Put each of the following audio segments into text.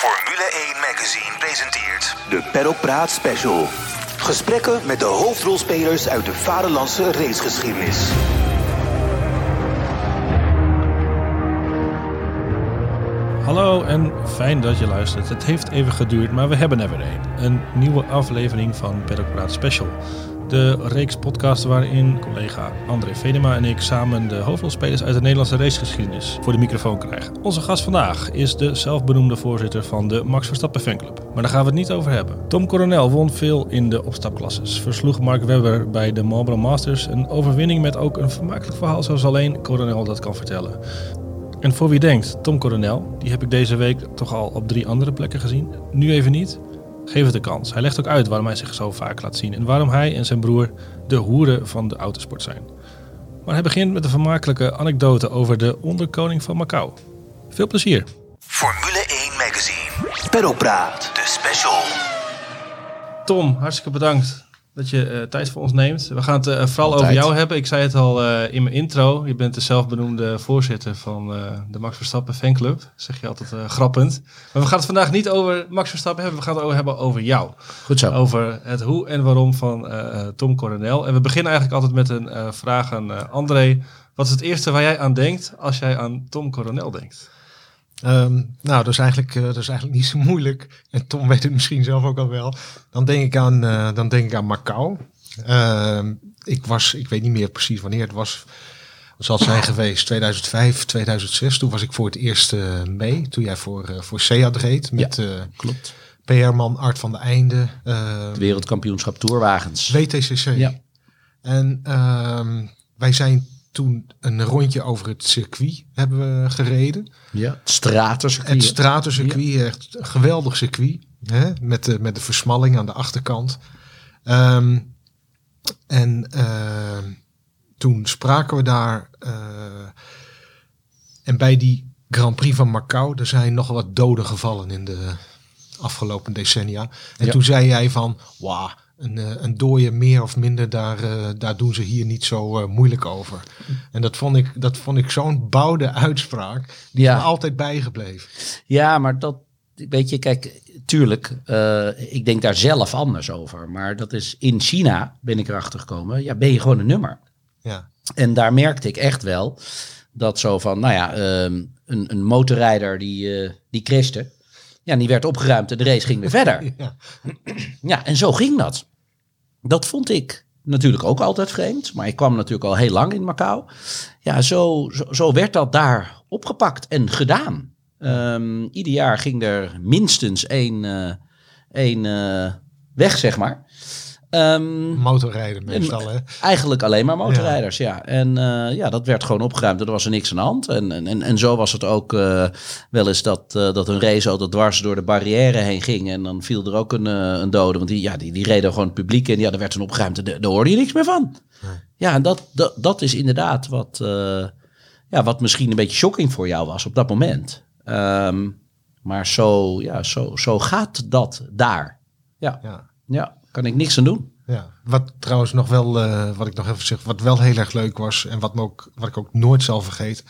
Formule 1 Magazine presenteert De Paddock Praat Special. Gesprekken met de hoofdrolspelers uit de vaderlandse racegeschiedenis. Hallo en fijn dat je luistert. Het heeft even geduurd, maar we hebben er weer een. Een nieuwe aflevering van Paddock Praat Special. De reeks podcast waarin collega André Venema en ik samen de hoofdrolspelers uit de Nederlandse racegeschiedenis voor de microfoon krijgen. Onze gast vandaag is de zelfbenoemde voorzitter van de Max Verstappen fanclub. Maar daar gaan we het niet over hebben. Tom Coronel won veel in de opstapklasses. Versloeg Mark Webber bij de Marlboro Masters. Een overwinning met ook een vermakelijk verhaal zoals alleen Coronel dat kan vertellen. En voor wie denkt, Tom Coronel, die heb ik deze week toch al op drie andere plekken gezien. Nu even niet. Geef het een kans. Hij legt ook uit waarom hij zich zo vaak laat zien en waarom hij en zijn broer de hoeren van de autosport zijn. Maar hij begint met een vermakelijke anekdote over de onderkoning van Macau. Veel plezier. Formule 1 Magazine. Paddock Praat. De special. Tom, hartstikke bedankt dat je eh, tijd voor ons neemt. We gaan het eh, vooral over jou hebben. Ik zei het al eh, in mijn intro. Je bent de zelfbenoemde voorzitter van de Max Verstappen fanclub. Zeg je altijd grappend. Maar we gaan het vandaag niet over Max Verstappen hebben. We gaan het over hebben over jou. Goed zo. Over het hoe en waarom van Tom Coronel. En we beginnen eigenlijk altijd met een vraag aan André. Wat is het eerste waar jij aan denkt als jij aan Tom Coronel denkt? Ehm, nou, dat is, eigenlijk, eh, dat is eigenlijk niet zo moeilijk. En Tom weet het misschien zelf ook al wel. Dan denk ik aan, eh, dan denk ik aan Macau. Ehm, ik was, ik weet niet meer precies wanneer het was. Het zal zijn geweest 2005, 2006. Toen was ik voor het eerst eh, mee. Toen jij voor, voor Seat reed. Met eh, Klopt. PR-man Art van de Einde. Het wereldkampioenschap toerwagens. WTCC. Ja. En ehm, wij zijn toen een rondje over het circuit hebben we gereden. Ja. Het stratencircuit. Het stratencircuit, echt een geweldig circuit. Hè? Met, de, met de versmalling aan de achterkant. Ehm, en ehm, toen spraken we daar. eh, en bij die Grand Prix van Macau, er zijn nog wat doden gevallen in de afgelopen decennia. En Ja. toen zei jij van, wauw, een, eh, een dooie meer of minder, daar, eh, daar doen ze hier niet zo eh, moeilijk over. En dat vond ik, dat vond ik zo'n boude uitspraak, die Ja. me altijd bijgebleven. Ja, maar dat, weet je, kijk, tuurlijk, ik denk daar zelf anders over. Maar dat is in China, ben ik erachter gekomen, ja, ben je gewoon een nummer. Ja. En daar merkte ik echt wel dat zo van, nou ja, ehm, een, een motorrijder die, die crashte. Ja, die werd opgeruimd en de race ging weer verder. Ja. Ja, en zo ging dat. Dat vond ik natuurlijk ook altijd vreemd. Maar ik kwam natuurlijk al heel lang in Macau. Ja, zo, zo, zo werd dat daar opgepakt en gedaan. Ehm, ieder jaar ging er minstens één, eh, één eh, weg, zeg maar. Ehm, Motorrijden meestal, hè? Eigenlijk alleen maar motorrijders, ja. En eh, ja, dat werd gewoon opgeruimd er was er niks aan de hand. En, en, en, zo was het ook eh, wel eens dat, eh, dat een raceauto dwars door de barrière heen ging. En dan viel er ook een, een dode, want die, ja, die, die reden gewoon het publiek in. Ja, daar werd toen opgeruimd daar daar hoorde je niks meer van. Ja, en dat, dat, dat is inderdaad wat, ja, wat misschien een beetje shocking voor jou was op dat moment. Ehm, maar zo, ja, zo, zo gaat dat daar. Ja, Ja. ja, kan ik niks aan doen. Ja, wat trouwens nog wel, eh, wat ik nog even zeg, wat wel heel erg leuk was en wat, me ook, wat ik ook nooit zal vergeten,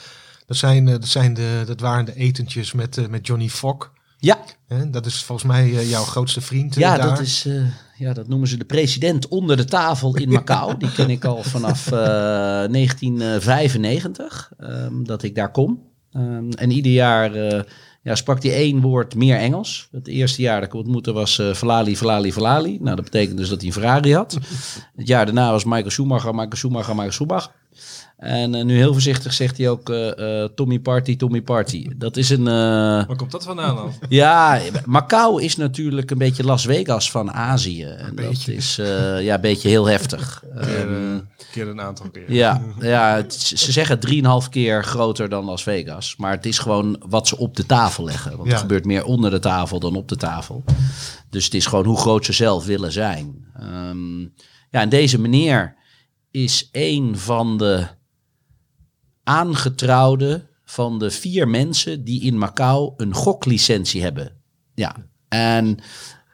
dat, zijn, eh, dat, zijn de, dat waren de etentjes met, eh, met Johnny Fok. Ja, Hè? Dat is volgens mij jouw grootste vriend Ja, daar. dat is, ja, dat noemen ze de president onder de tafel in Macau. Die ken ik al vanaf eh, 1995, ehm, dat ik daar kom. Ehm, en ieder jaar ja, sprak hij één woord meer Engels. Het eerste jaar dat ik ontmoette was eh Valali, Valali, Valali. Nou, dat betekent dus dat hij een Ferrari had. Het jaar daarna was Michael Schumacher, Michael Schumacher, Michael Schumacher. En eh, nu heel voorzichtig zegt hij ook eh, eh, Tommy Party, Tommy Party. Dat is een... Waar komt dat vandaan dan? ja, Macau is natuurlijk een beetje Las Vegas van Azië. En dat beetje. is ja, een beetje heel heftig. Een keer, Ehm, eh, keer een aantal keer. ja, ja het- ze zeggen 3,5 keer groter dan Las Vegas. Maar het is gewoon wat ze op de tafel leggen. Want Ja. er gebeurt meer onder de tafel dan op de tafel. Dus het is gewoon hoe groot ze zelf willen zijn. Ehm, ja, en deze meneer is een van de aangetrouwde van de vier mensen die in Macau een goklicentie hebben. Ja, en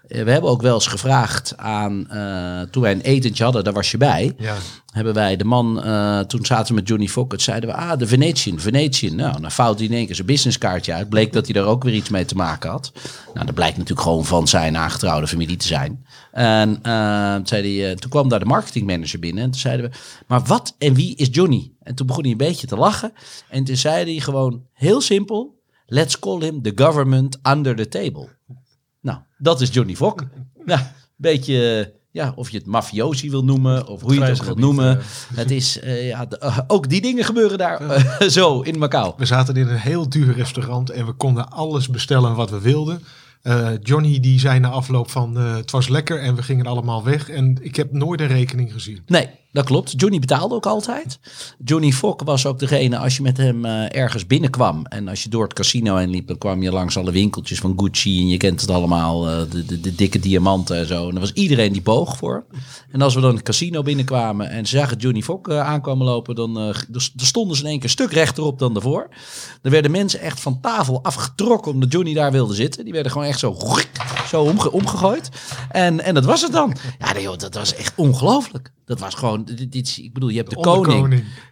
we hebben ook wel eens gevraagd aan, eh, toen wij een etentje hadden, daar was je bij. Ja. Hebben wij de man, eh, toen zaten we met Johnny Fokker, zeiden we, ah, de Venetian, Venetian. Nou, dan fout hij in één keer zijn businesskaartje uit. Bleek dat hij daar ook weer iets mee te maken had. Nou, dat blijkt natuurlijk gewoon van zijn aangetrouwde familie te zijn. En eh, toen, zei hij, eh, toen kwam daar de marketingmanager binnen en toen zeiden we, maar wat en wie is Johnny? En toen begon hij een beetje te lachen. En toen zei hij gewoon heel simpel, let's call him the government under the table. Nou, dat is Johnny Fok. Ja, een beetje, ja, of je het mafiosi wil noemen, of hoe je het ook grijze wil gebied, noemen. eh. Het is, eh, ja, de- eh, ook die dingen gebeuren daar zo in Macau. We zaten in een heel duur restaurant en we konden alles bestellen wat we wilden. Johnny die zei na afloop van het was lekker en we gingen allemaal weg. En ik heb nooit een rekening gezien. Nee, dat klopt. Johnny betaalde ook altijd. Johnny Fok was ook degene, als je met hem eh, ergens binnenkwam... en als je door het casino heen liep... dan kwam je langs alle winkeltjes van Gucci... en je kent het allemaal, eh, de, de, de dikke diamanten en zo. En er was iedereen die boog voor. En als we dan het casino binnenkwamen... en ze zagen Johnny Fok eh, aankomen lopen... Dan, dan stonden ze in één keer een stuk rechterop dan daarvoor. Er werden mensen echt van tafel afgetrokken... omdat Johnny daar wilde zitten. Die werden gewoon echt zo, zo omge- omgegooid. En, en dat was het dan. Ja, dat was echt ongelooflijk. Dat was gewoon, dit, dit- ik bedoel, je hebt de, koning.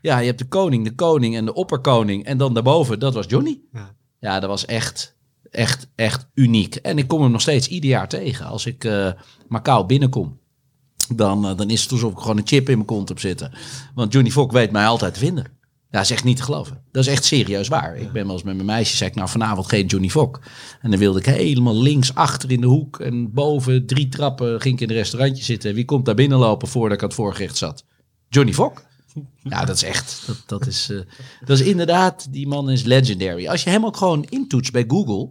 Ja, je hebt de koning, de koning en de opperkoning. En dan daarboven, dat was Johnny. Ja. Ja, dat was echt, echt, echt uniek. En ik kom hem nog steeds ieder jaar tegen. Als ik eh Macau binnenkom, dan, eh, dan is het alsof ik gewoon een chip in mijn kont heb zitten. Want Johnny Fok weet mij altijd te vinden. Ja, dat is echt niet te geloven. Dat is echt serieus waar. Ik ben wel eens met mijn meisje, zei ik, nou vanavond geen Johnny Fok. En dan wilde ik helemaal links achter in de hoek en boven drie trappen ging ik in een restaurantje zitten. Wie komt daar binnenlopen voordat ik aan het voorgerecht zat? Johnny Fok. Ja, dat is echt, dat, dat, is, eh, dat is inderdaad, die man is legendary. Als je hem ook gewoon intoetst bij Google,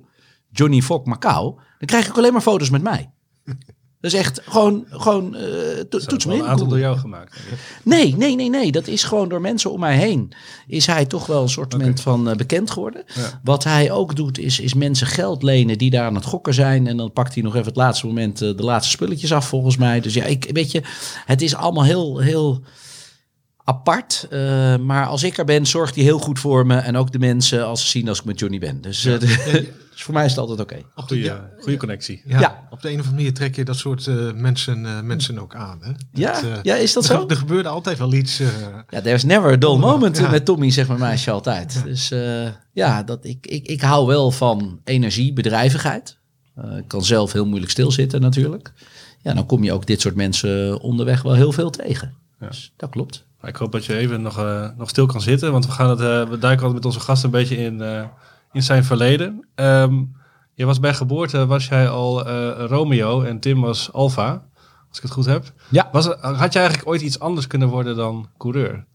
Johnny Fok Macau, dan krijg ik alleen maar foto's met mij. Dat is echt gewoon, gewoon to- Dat toets me in. een aantal door jou gemaakt. Nee, nee, nee, nee. Dat is gewoon door mensen om mij heen. Is hij toch wel een soort van eh, bekend geworden. Ja. Wat hij ook doet, is, is mensen geld lenen die daar aan het gokken zijn. En dan pakt hij nog even het laatste moment eh, de laatste spulletjes af, volgens mij. Dus ja, ik weet je, het is allemaal heel, heel apart. maar als ik er ben, zorgt hij heel goed voor me. En ook de mensen als ze zien als ik met Johnny ben. Dus, eh, dus voor mij is het altijd oké. Op de, Goeie, ja, goede connectie. ja, Ja. op de een of andere manier trek je dat soort eh, mensen, eh, mensen ook aan. Hè? Ja, Dat, eh, ja, is dat zo? Er gebeurde altijd wel iets. eh, Ja, there's never a dull moment Ja. met Tommy, zegt mijn meisje altijd. Dus eh, ja, dat, ik, ik, ik hou wel van energie, bedrijvigheid. Eh, ik kan zelf heel moeilijk stilzitten natuurlijk. Ja, dan kom je ook dit soort mensen onderweg wel heel veel tegen. Ja. Dus dat klopt. Maar Ik hoop dat je even nog, eh, nog stil kan zitten. Want we, gaan het, eh, we duiken altijd met onze gast een beetje in, eh, in zijn verleden. Ehm, je was bij geboorte was jij al eh, Romeo en Tim was Alfa. Als ik het goed heb. Ja. Was had je eigenlijk ooit iets anders kunnen worden dan coureur?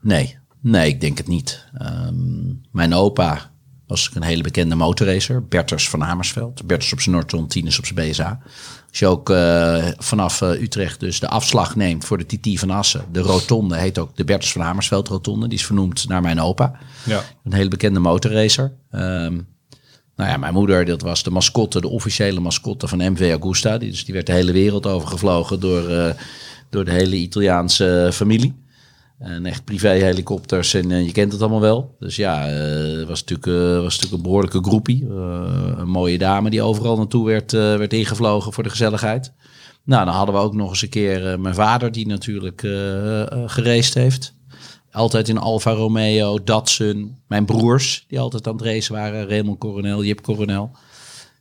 Nee, nee, ik denk het niet. Ehm, mijn opa was een hele bekende motorracer, Berters van Amersveld. Berters op zijn Norton, Tinus op zijn BSA. Als je ook eh, vanaf eh, Utrecht dus de afslag neemt voor de TT van Assen. De rotonde heet ook de Berters van Amersveld rotonde. Die is vernoemd naar mijn opa. Ja. Een hele bekende motorracer. Ehm, nou ja, mijn moeder, dat was de mascotte, de officiële mascotte van MV Augusta. Die, dus die werd de hele wereld overgevlogen door, eh, door de hele Italiaanse familie. En echt privéhelikopters en eh, je kent het allemaal wel. Dus ja, het was, natuurlijk, eh, was natuurlijk een behoorlijke groepie. Een mooie dame die overal naartoe werd, werd ingevlogen voor de gezelligheid. Nou, dan hadden we ook nog eens een keer mijn vader die natuurlijk geraced heeft. Altijd in Alfa Romeo, Datsun. Mijn broers die altijd aan het racen waren. Raymond Coronel, Jip Coronel.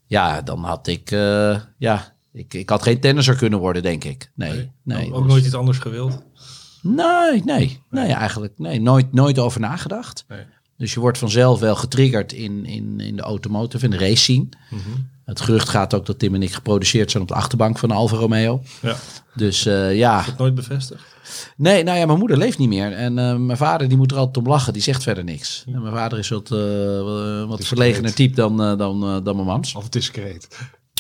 Ja, dan had ik... ja, ik, ik had geen tennisser kunnen worden, denk ik. Nee, nee. ook dus- nooit iets anders gewild? Nee, nee, nee, eigenlijk nee, nooit, nooit over nagedacht. Nee. Dus je wordt vanzelf wel getriggerd in, in, in de automotive, in de race scene. Mhm. Het gerucht gaat ook dat Tim en ik geproduceerd zijn op de achterbank van de Alfa Romeo. Ja. Dus eh, ja, Nooit bevestigd? nee, nou ja, mijn moeder leeft niet meer. En eh, mijn vader die moet er altijd om lachen, die zegt verder niks. En mijn vader is wat, eh, wat verlegener type dan, dan, dan mijn mams. of discreet.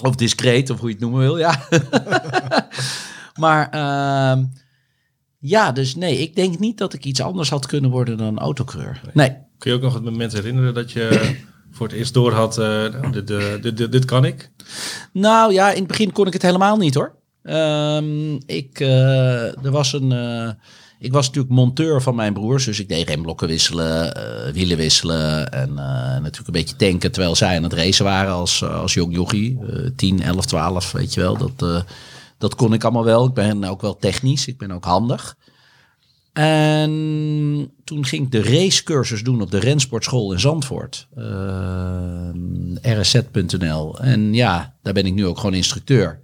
Of discreet, of hoe je het noemen wil, ja. maar ehm, ja, dus nee, ik denk niet dat ik iets anders had kunnen worden dan autocreur. Nee. Kun je ook nog het moment herinneren dat je voor het eerst door had, eh, dit, dit, dit, kan ik? Nou ja, in het begin kon ik het helemaal niet hoor. Ehm, ik, eh, er was een, eh, ik was natuurlijk monteur van mijn broers. Dus ik deed remblokken wisselen, eh, wielen wisselen. En natuurlijk een beetje tanken. Terwijl zij aan het racen waren als, als jong jochie. Eh 10, 11, 12, weet je wel. Dat, dat kon ik allemaal wel. Ik ben ook wel technisch. Ik ben ook handig. En toen ging ik de racecursus doen op de rensportschool in Zandvoort. Eh, rsz.nl. En ja, daar ben ik nu ook gewoon instructeur.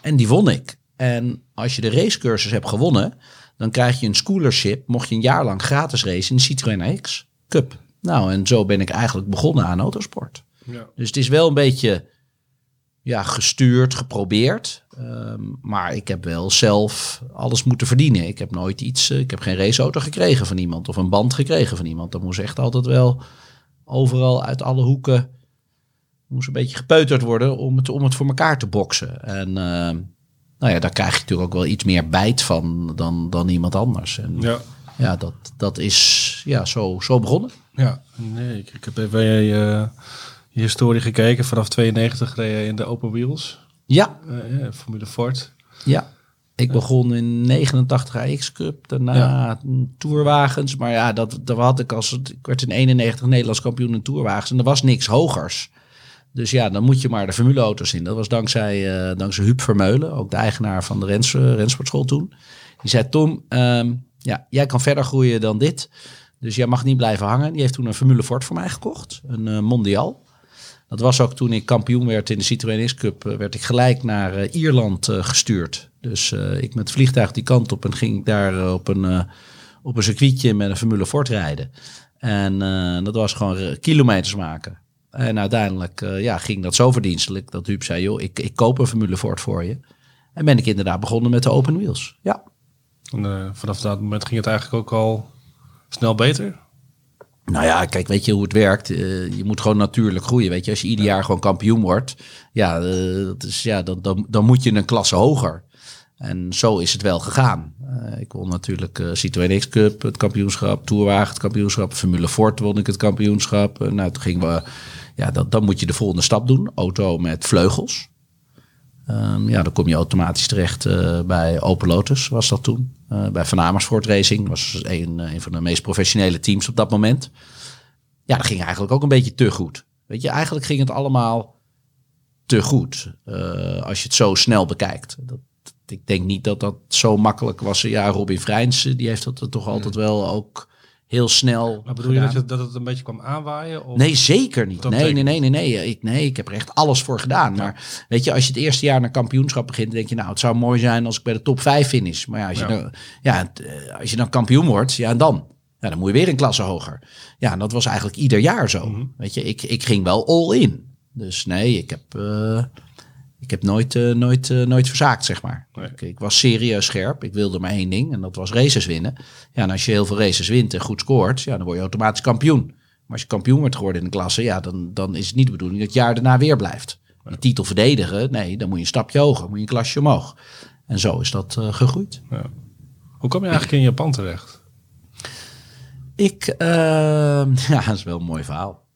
En die won ik. En als je de racecursus hebt gewonnen, dan krijg je een scholarship. Mocht je een jaar lang gratis racen in de Citroën AX Cup. Nou, en zo ben ik eigenlijk begonnen aan autosport. Ja. Dus het is wel een beetje ja, gestuurd, geprobeerd. Ehm, maar ik heb wel zelf alles moeten verdienen. Ik heb nooit iets, eh, ik heb geen raceauto gekregen van iemand of een band gekregen van iemand. Dat moest echt altijd wel overal uit alle hoeken moest een beetje gepeuterd worden om het, om het voor elkaar te boksen. En ehm, nou ja, daar krijg je natuurlijk ook wel iets meer bijt van dan, dan iemand anders. En ja, Ja. dat, dat is ja, zo, zo begonnen. Ja, nee, ik, ik heb even je historie gekeken. Vanaf 92 reed je in de open wheels, Ja, eh, ja, Formule Ford. Ja, ik begon in 89 AX Cup, daarna Ja. tourwagens. Maar ja, dat, dat had ik als ik werd in 91 Nederlands kampioen in tourwagens en er was niks hogers. Dus ja, dan moet je maar de formuleauto's in. Dat was dankzij, eh, dankzij Huub Vermeulen, ook de eigenaar van de rens, eh, rensportschool toen. Die zei, Tom, ehm, ja, jij kan verder groeien dan dit. Dus jij mag niet blijven hangen. Die heeft toen een Formule Ford voor mij gekocht, een eh, Mondial. Dat was ook toen ik kampioen werd in de Citroën Cup, eh, werd ik gelijk naar eh, Ierland eh, gestuurd. Dus ik met vliegtuig die kant op en ging daar op, een, op een circuitje met een Formule Ford rijden. En dat was gewoon kilometers maken. En uiteindelijk ja, ging dat zo verdienstelijk dat Huub zei, joh, ik, ik koop een Formule Ford voor je. En ben ik inderdaad begonnen met de open wheels. Ja, En vanaf dat moment ging het eigenlijk ook al snel beter. Nou ja, kijk, weet je hoe het werkt? Eh, je moet gewoon natuurlijk groeien. Weet je, als je ieder jaar gewoon kampioen wordt, ja, eh, dat is, ja dan, dan, dan moet je een klasse hoger. En zo is het wel gegaan. Eh, ik won natuurlijk eh Citroën X Cup, het kampioenschap, Tourwagen, het kampioenschap, Formule Ford won ik het kampioenschap. Eh, nou, toen gingen we, ja, dan, dan moet je de volgende stap doen. Auto met vleugels. Ehm, ja, dan kom je automatisch terecht eh, bij Open Lotus, was dat toen. Eh, bij Van Amersfoort Racing was een, een van de meest professionele teams op dat moment. Ja, dat ging eigenlijk ook een beetje te goed. Weet je, eigenlijk ging het allemaal te goed. eh, als je het zo snel bekijkt. Dat, ik denk niet dat dat zo makkelijk was. Ja, Robin Vrijns, eh, die heeft dat toch altijd wel ook heel snel Maar bedoel je gedaan. dat, je, dat het een beetje kwam aanwaaien? Of? Nee, zeker niet. Nee, nee, nee, nee, nee. Ik, nee, ik heb er echt alles voor gedaan. Maar weet je, als je het eerste jaar naar kampioenschap begint, denk je, nou, het zou mooi zijn als ik bij de top 5 finish. Maar ja, als je, Ja. Dan, ja, eh, als je dan kampioen wordt, ja, en dan? Ja, dan moet je weer een klasse hoger. Ja, en dat was eigenlijk ieder jaar zo. Mhm. Weet je, ik, ik ging wel all in. Dus nee, ik heb, eh, ik heb nooit, eh, nooit, eh, nooit verzaakt, zeg maar. Nee. Ik, ik was serieus scherp. Ik wilde maar één ding en dat was races winnen. Ja, en als je heel veel races wint en goed scoort, ja, dan word je automatisch kampioen. Maar als je kampioen wordt geworden in de klasse, ja, dan, dan is het niet de bedoeling dat het jaar daarna weer blijft. Die titel verdedigen, nee, dan moet je een stapje hoger, moet je een klasje omhoog. En zo is dat eh, gegroeid. Ja. Hoe kom je eigenlijk in Japan terecht? Ik, ja, dat is wel een mooi verhaal.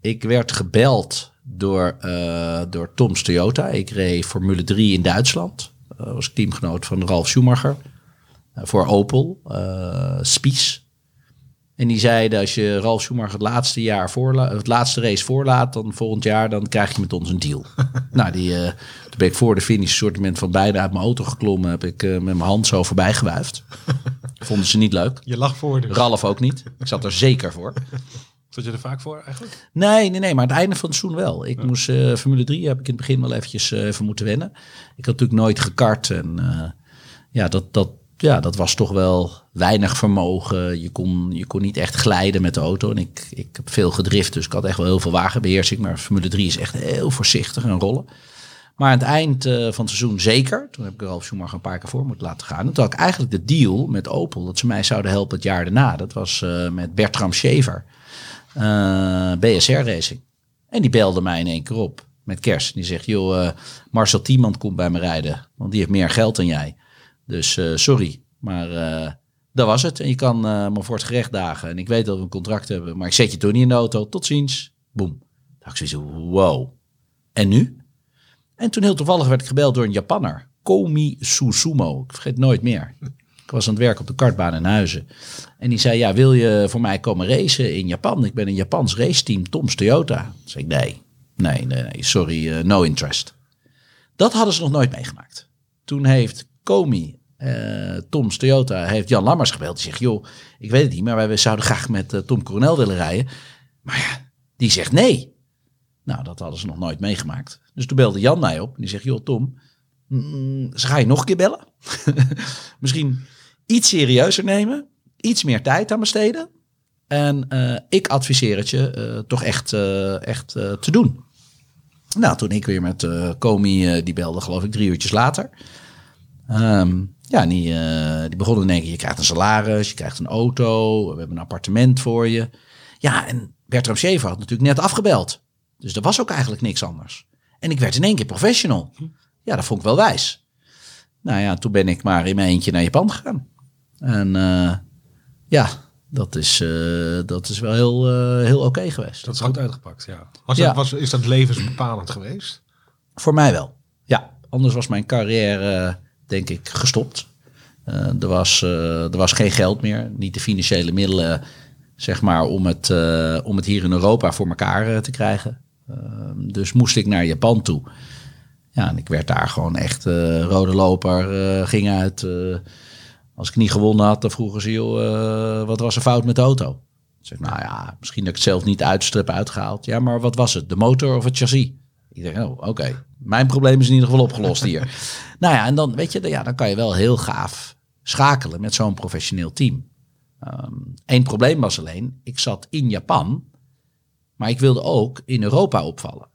Ik werd gebeld door, eh, door Tom's Toyota. Ik reed Formule 3 in Duitsland. Uh, was teamgenoot van Ralf Schumacher. Eh, voor Opel, Spies. En die zeiden, als je Ralf Schumacher het laatste, jaar voorla het laatste race voorlaat, dan volgend jaar, dan krijg je met ons een deal. nou, die, toen ben ik voor de finish assortiment van beide uit mijn auto geklommen. Heb ik met mijn hand zo voorbij gewuifd. Vonden ze niet leuk. Je lag voor dus. Ralf ook niet. Ik zat er zeker voor. Zat je er vaak voor eigenlijk? Nee, nee, nee, maar het einde van het seizoen wel. Ik moest eh, Formule 3 heb ik in het begin wel eventjes eh, even moeten wennen. Ik had natuurlijk nooit gekart en eh, ja, dat, dat, ja, dat was toch wel weinig vermogen. Je kon, je kon niet echt glijden met de auto. En ik, ik heb veel gedrift, dus ik had echt wel heel veel wagenbeheersing. Maar Formule 3 is echt heel voorzichtig en rollen. Maar aan het eind eh, van het seizoen zeker. Toen heb ik Ralf Schumacher een paar keer voor moeten laten gaan. En toen had ik eigenlijk de deal met Opel dat ze mij zouden helpen het jaar daarna. Dat was eh, met Bertram Schever. Eh, BSR Racing. En die belde mij in één keer op met kerst. Die zegt, joh, eh, Marcel Tiemand komt bij me rijden. Want die heeft meer geld dan jij. Dus eh, sorry, maar dat was het. En je kan me voor het gerecht dagen. En ik weet dat we een contract hebben. Maar ik zet je toch niet in de auto. Tot ziens. Boom. Dacht ik zoiets, wow. En nu? En toen heel toevallig werd ik gebeld door een Japanner. Komi Susumo. Ik vergeet nooit meer. Ik was aan het werk op de kartbaan in Huizen. En die zei, ja, wil je voor mij komen racen in Japan? Ik ben een Japans raceteam, Tom's Toyota. Toen zei ik, nee, nee, nee, sorry, eh, no interest. Dat hadden ze nog nooit meegemaakt. Toen heeft Komi, eh Tom's Toyota, heeft Jan Lammers gebeld. Die zegt, joh, ik weet het niet, maar wij zouden graag met eh, Tom Coronel willen rijden. Maar ja, die zegt nee. Nou, dat hadden ze nog nooit meegemaakt. Dus toen belde Jan mij op. En die zegt, joh Tom, mm, ga je nog een keer bellen? Misschien iets serieuzer nemen. Iets meer tijd aan besteden. En eh, ik adviseer het je eh, toch echt, eh, echt te doen. Nou, toen ik weer met Komi, die belde geloof ik drie uurtjes later. Ehm, ja, die, die begonnen te denken, je krijgt een salaris, je krijgt een auto, we hebben een appartement voor je. Ja, en Bertram Schever had natuurlijk net afgebeld. Dus er was ook eigenlijk niks anders. En ik werd in één keer professional. Ja, dat vond ik wel wijs. Nou ja, toen ben ik maar in mijn eentje naar Japan gegaan. En eh, ja, dat is, eh, dat is wel heel, eh, heel oké geweest. Dat is goed uitgepakt, ja. Was Ja. dat, was, is dat levensbepalend geweest? Voor mij wel. Ja, anders was mijn carrière denk ik gestopt. Er, was, er was geen geld meer, niet de financiële middelen zeg maar, om, het, om het hier in Europa voor elkaar te krijgen. Eh, dus moest ik naar Japan toe. Ja, en ik werd daar gewoon echt rode loper, ging uit. Als ik niet gewonnen had, dan vroegen ze, joh, eh, wat was er fout met de auto? Zeg, nou ja, misschien dat ik het zelf niet uitstrip uitgehaald. Ja, maar wat was het? De motor of het chassis? Ik denk, oh, oké. Mijn probleem is in ieder geval opgelost hier. nou ja, en dan, weet je, ja, dan kan je wel heel gaaf schakelen met zo'n professioneel team. Eén probleem was alleen, ik zat in Japan, maar ik wilde ook in Europa opvallen.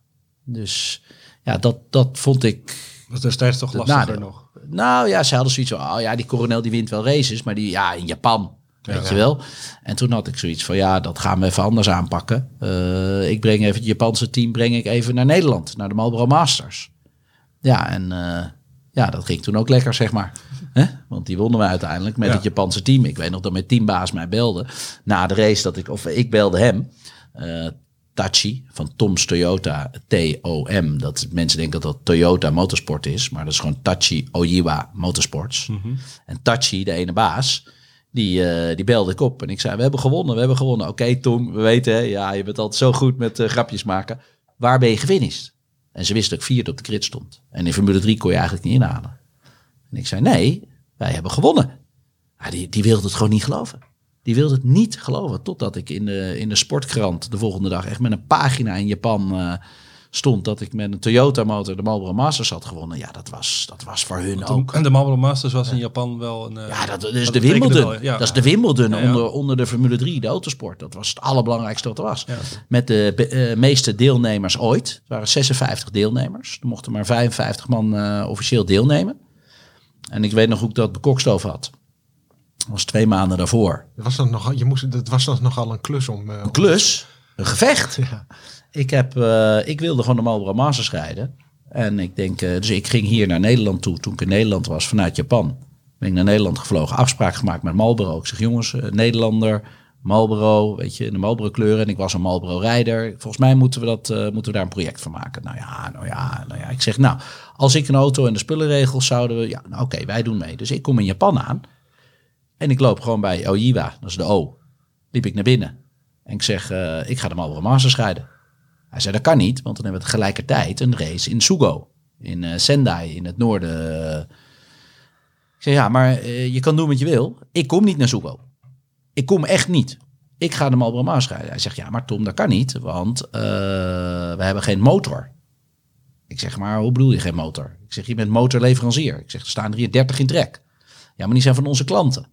Dus ja, dat, dat vond ik Dat is destijds toch lastiger nog. Nou ja, ze hadden zoiets van, oh ja, die coronel die wint wel races, maar die, ja, in Japan, weet je wel. En toen had ik zoiets van, ja, dat gaan we even anders aanpakken. Eh, ik breng even het Japanse team, breng ik even naar Nederland, naar de Marlboro Masters. Ja, en eh, ja, dat ging toen ook lekker, zeg maar. Want die wonnen we uiteindelijk met Ja. het Japanse team. Ik weet nog dat mijn teambaas mij belde na de race, dat ik, of ik belde hem. eh, Tachi van Tom's Toyota, T-O-M. Dat mensen denken dat dat Toyota Motorsport is, maar dat is gewoon Tachi Ojiwa Motorsports. En Tachi, de ene baas, die, eh, die belde ik op en ik zei: We hebben gewonnen, we hebben gewonnen. Oké, Tom, we weten, hè, ja, je bent altijd zo goed met eh, grapjes maken. Waar ben je gefinished? En ze wist dat ik vierde op de grid stond. En in Formule 3 kon je eigenlijk niet inhalen. En ik zei: Nee, wij hebben gewonnen. Ja, die, die wilde het gewoon niet geloven. Die wilde het niet geloven. Totdat ik in de, in de sportkrant de volgende dag echt met een pagina in Japan eh, stond. Dat ik met een Toyota motor de Marlboro Masters had gewonnen. Ja, dat was, dat was voor hun ook. En de Marlboro Masters was in Japan wel een... eh, Ja, dat, is dat de Wimbledon. wel, ja. Dat is de Wimbledon Ja, ja. Onder, onder de Formule 3, de autosport. Dat was het allerbelangrijkste wat er was. Met de eh, meeste deelnemers ooit. Het waren 56 deelnemers. Er mochten maar 55 man officieel deelnemen. En ik weet nog hoe ik dat bekokstoven had. Dat was twee maanden daarvoor. Dat was dan nog, je moest, dat was dan nogal een klus om... eh, Een klus, een gevecht. Ja. Ik, heb, eh, ik wilde gewoon de Marlboro Masters rijden. En ik denk, eh, dus ik ging hier naar Nederland toe. Toen ik in Nederland was, vanuit Japan. Ben ik naar Nederland gevlogen. Afspraak gemaakt met Marlboro. Ik zeg, jongens, Nederlander, Marlboro, weet je, in de Marlboro kleuren. En ik was een Marlboro rijder. Volgens mij moeten we, dat, moeten we daar een project van maken. Nou ja, nou ja, nou ja. Ik zeg, nou, als ik een auto en de spullenregels zouden we... Ja, nou oké, wij doen mee. Dus ik kom in Japan aan. En ik loop gewoon bij Ojiwa, dat is de O. Liep ik naar binnen. En ik zeg, eh, ik ga de Marlboro Masters rijden. Hij zei, dat kan niet, want dan hebben we tegelijkertijd een race in Sugo. In eh, Sendai, in het noorden. Ik zei, ja, maar eh, je kan doen wat je wil. Ik kom niet naar Sugo. Ik kom echt niet. Ik ga de Marlboro Masters. Hij zegt, ja, maar Tom, dat kan niet, want we hebben geen motor. Ik zeg, maar hoe bedoel je geen motor? Ik zeg, je bent motorleverancier. Ik zeg, er staan er hier 30 in trek. Ja, maar die zijn van onze klanten.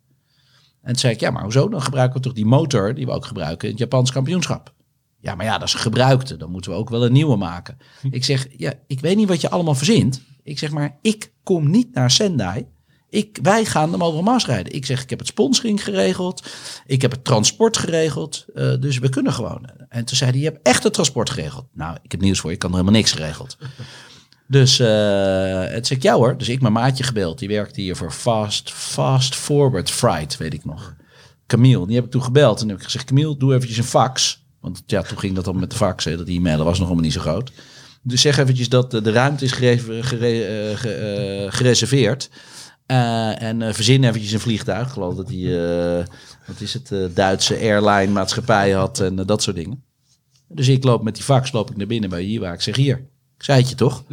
En toen zei ik, ja, maar hoezo? Dan gebruiken we toch die motor die we ook gebruiken in het Japans kampioenschap. Ja, maar ja, dat is gebruikte. Dan moeten we ook wel een nieuwe maken. Ik zeg, ja, ik weet niet wat je allemaal verzint. Ik zeg, maar ik kom niet naar Sendai. Ik, wij gaan de Marlboro Masters rijden. Ik zeg, ik heb het sponsoring geregeld. Ik heb het transport geregeld. eh, dus we kunnen gewoon. En toen zei hij, je hebt echt het transport geregeld. Nou, ik heb nieuws voor je. Ik kan er helemaal niks geregeld. Dus eh, het zeg ik, ja hoor. Dus ik mijn maatje gebeld. Die werkte hier voor Fast, Fast Forward Freight, weet ik nog. Camille, die heb ik toen gebeld. En heb ik gezegd, Camille, doe eventjes een fax. Want ja, toen ging dat dan met de fax. Hè. Dat e-mailen was nog allemaal niet zo groot. Dus zeg eventjes dat de ruimte is gere- eh, eh, gereserveerd. En verzin eventjes een vliegtuig. Geloof dat eh, wat is het, Duitse airline maatschappij had en dat soort dingen. Dus ik loop met die fax loop ik naar binnen bij Jiwa. Ik zeg hier, ik zei het je toch?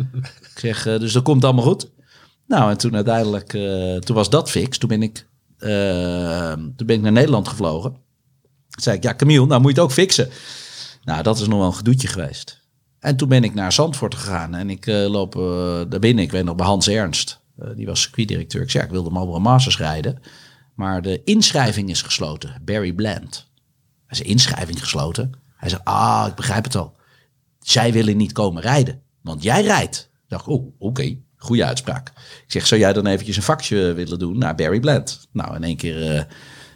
ik zeg, eh, dus dat komt allemaal goed. Nou, en toen uiteindelijk, eh, toen was dat fix. Toen ben ik, eh, toen ben ik naar Nederland gevlogen. Toen zei ik, ja Camille, nou moet je het ook fixen. Nou, dat is nog wel een gedoetje geweest. En toen ben ik naar Zandvoort gegaan en ik loop daar binnen. Ik weet nog bij Hans Ernst, die was circuitdirecteur. Ik zei, ik wilde Marlboro Masters rijden. Maar de inschrijving is gesloten. Barry Bland. Hij zei, inschrijving gesloten? Hij zei, ah, ik begrijp het al. Zij willen niet komen rijden, want jij rijdt. Ik dacht, oh, oké, goede uitspraak. Ik zeg, zou jij dan eventjes een vakje willen doen naar Barry Bland? Nou, in één keer, eh,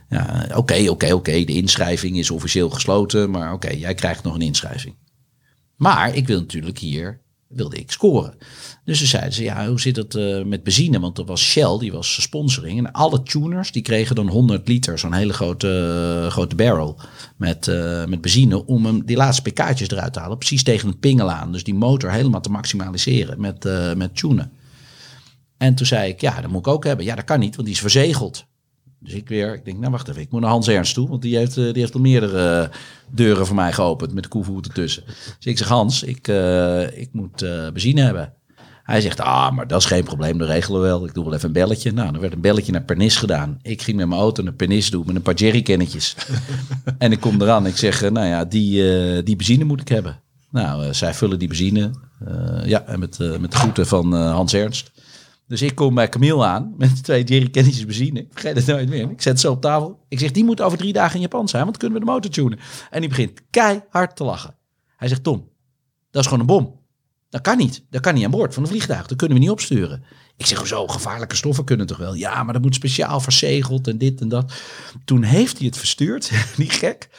ja, oké, oké, oké, de inschrijving is officieel gesloten, maar oké, jij krijgt nog een inschrijving. Maar ik wil natuurlijk hier, wilde ik scoren. Dus ze zeiden ze, ja, hoe zit het eh, met benzine? Want er was Shell, die was sponsoring. En alle tuners, die kregen dan 100 liter, zo'n hele grote, eh, grote barrel met, eh, met benzine. Om hem, die laatste pk'tjes eruit te halen, precies tegen het pingel aan. Dus die motor helemaal te maximaliseren met, met tunen. En toen zei ik, ja, dat moet ik ook hebben. Ja, dat kan niet, want die is verzegeld. Dus ik weer, ik denk, nou wacht even, ik moet naar Hans Ernst toe, want die heeft, eh, die heeft al meerdere eh, deuren voor mij geopend met de koevoet ertussen. Dus ik zeg, Hans, ik, eh, ik moet benzine hebben. Hij zegt, ah, maar dat is geen probleem, dat regelen we wel. Ik doe wel even een belletje. Nou, er werd een belletje naar Pernis gedaan. Ik ging met mijn auto naar Pernis doen met een paar jerrycannetjes. en ik kom eraan, ik zeg, nou ja, die, die benzine moet ik hebben. Nou, zij vullen die benzine. ja, en met, met de groeten van Hans Ernst. Dus ik kom bij Camille aan met twee jerrycannetjes benzine. Ik vergeet het nooit meer. Ik zet ze op tafel. Ik zeg, die moet over drie dagen in Japan zijn, want kunnen we de motor tunen. En die begint keihard te lachen. Hij zegt, Tom, dat is gewoon een bom. Dat kan niet. Dat kan niet aan boord van een vliegtuig. Dat kunnen we niet opsturen. Ik zeg, zo gevaarlijke stoffen kunnen toch wel? Ja, maar dat moet speciaal verzegeld en dit en dat. Toen heeft hij het verstuurd, niet gek,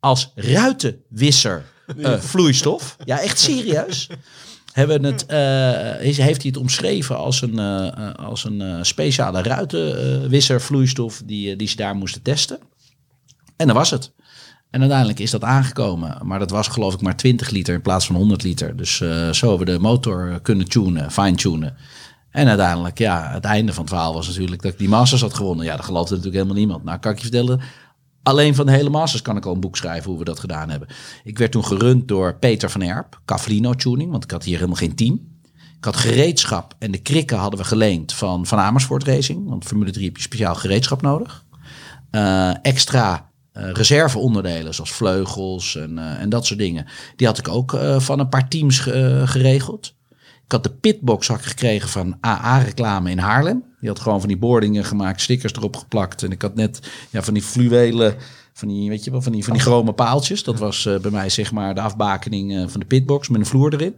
als ruitenwisser eh, vloeistof. Ja, echt serieus. Hebben het, eh, is- heeft hij het omschreven als een, eh, als een speciale ruitenwisser vloeistof die, die ze daar moesten testen. En dat was het. En uiteindelijk is dat aangekomen. Maar dat was geloof ik maar 20 liter in plaats van 100 liter. Dus zo hebben we de motor kunnen tunen, fine-tunen. En uiteindelijk, ja, het einde van het verhaal was natuurlijk dat ik die Masters had gewonnen. Ja, dat geloofde natuurlijk helemaal niemand. Nou, kan ik je vertellen, alleen van de hele Masters kan ik al een boek schrijven hoe we dat gedaan hebben. Ik werd toen gerund door Peter van Erp, Cavlino Tuning, want ik had hier helemaal geen team. Ik had gereedschap en de krikken hadden we geleend van Van Amersfoort Racing. Want Formule 3 heb je speciaal gereedschap nodig. Eh, extra eh, reserveonderdelen zoals vleugels en, eh, en dat soort dingen. Die had ik ook van een paar teams ge- geregeld. Ik had de pitbox gekregen van AA Reclame in Haarlem. Die had gewoon van die boardingen gemaakt, stickers erop geplakt. En ik had net ja, van die fluwelen, van die, weet je wel, van die, van die chrome paaltjes. Dat was eh, bij mij zeg maar de afbakening eh, van de pitbox met een vloer erin.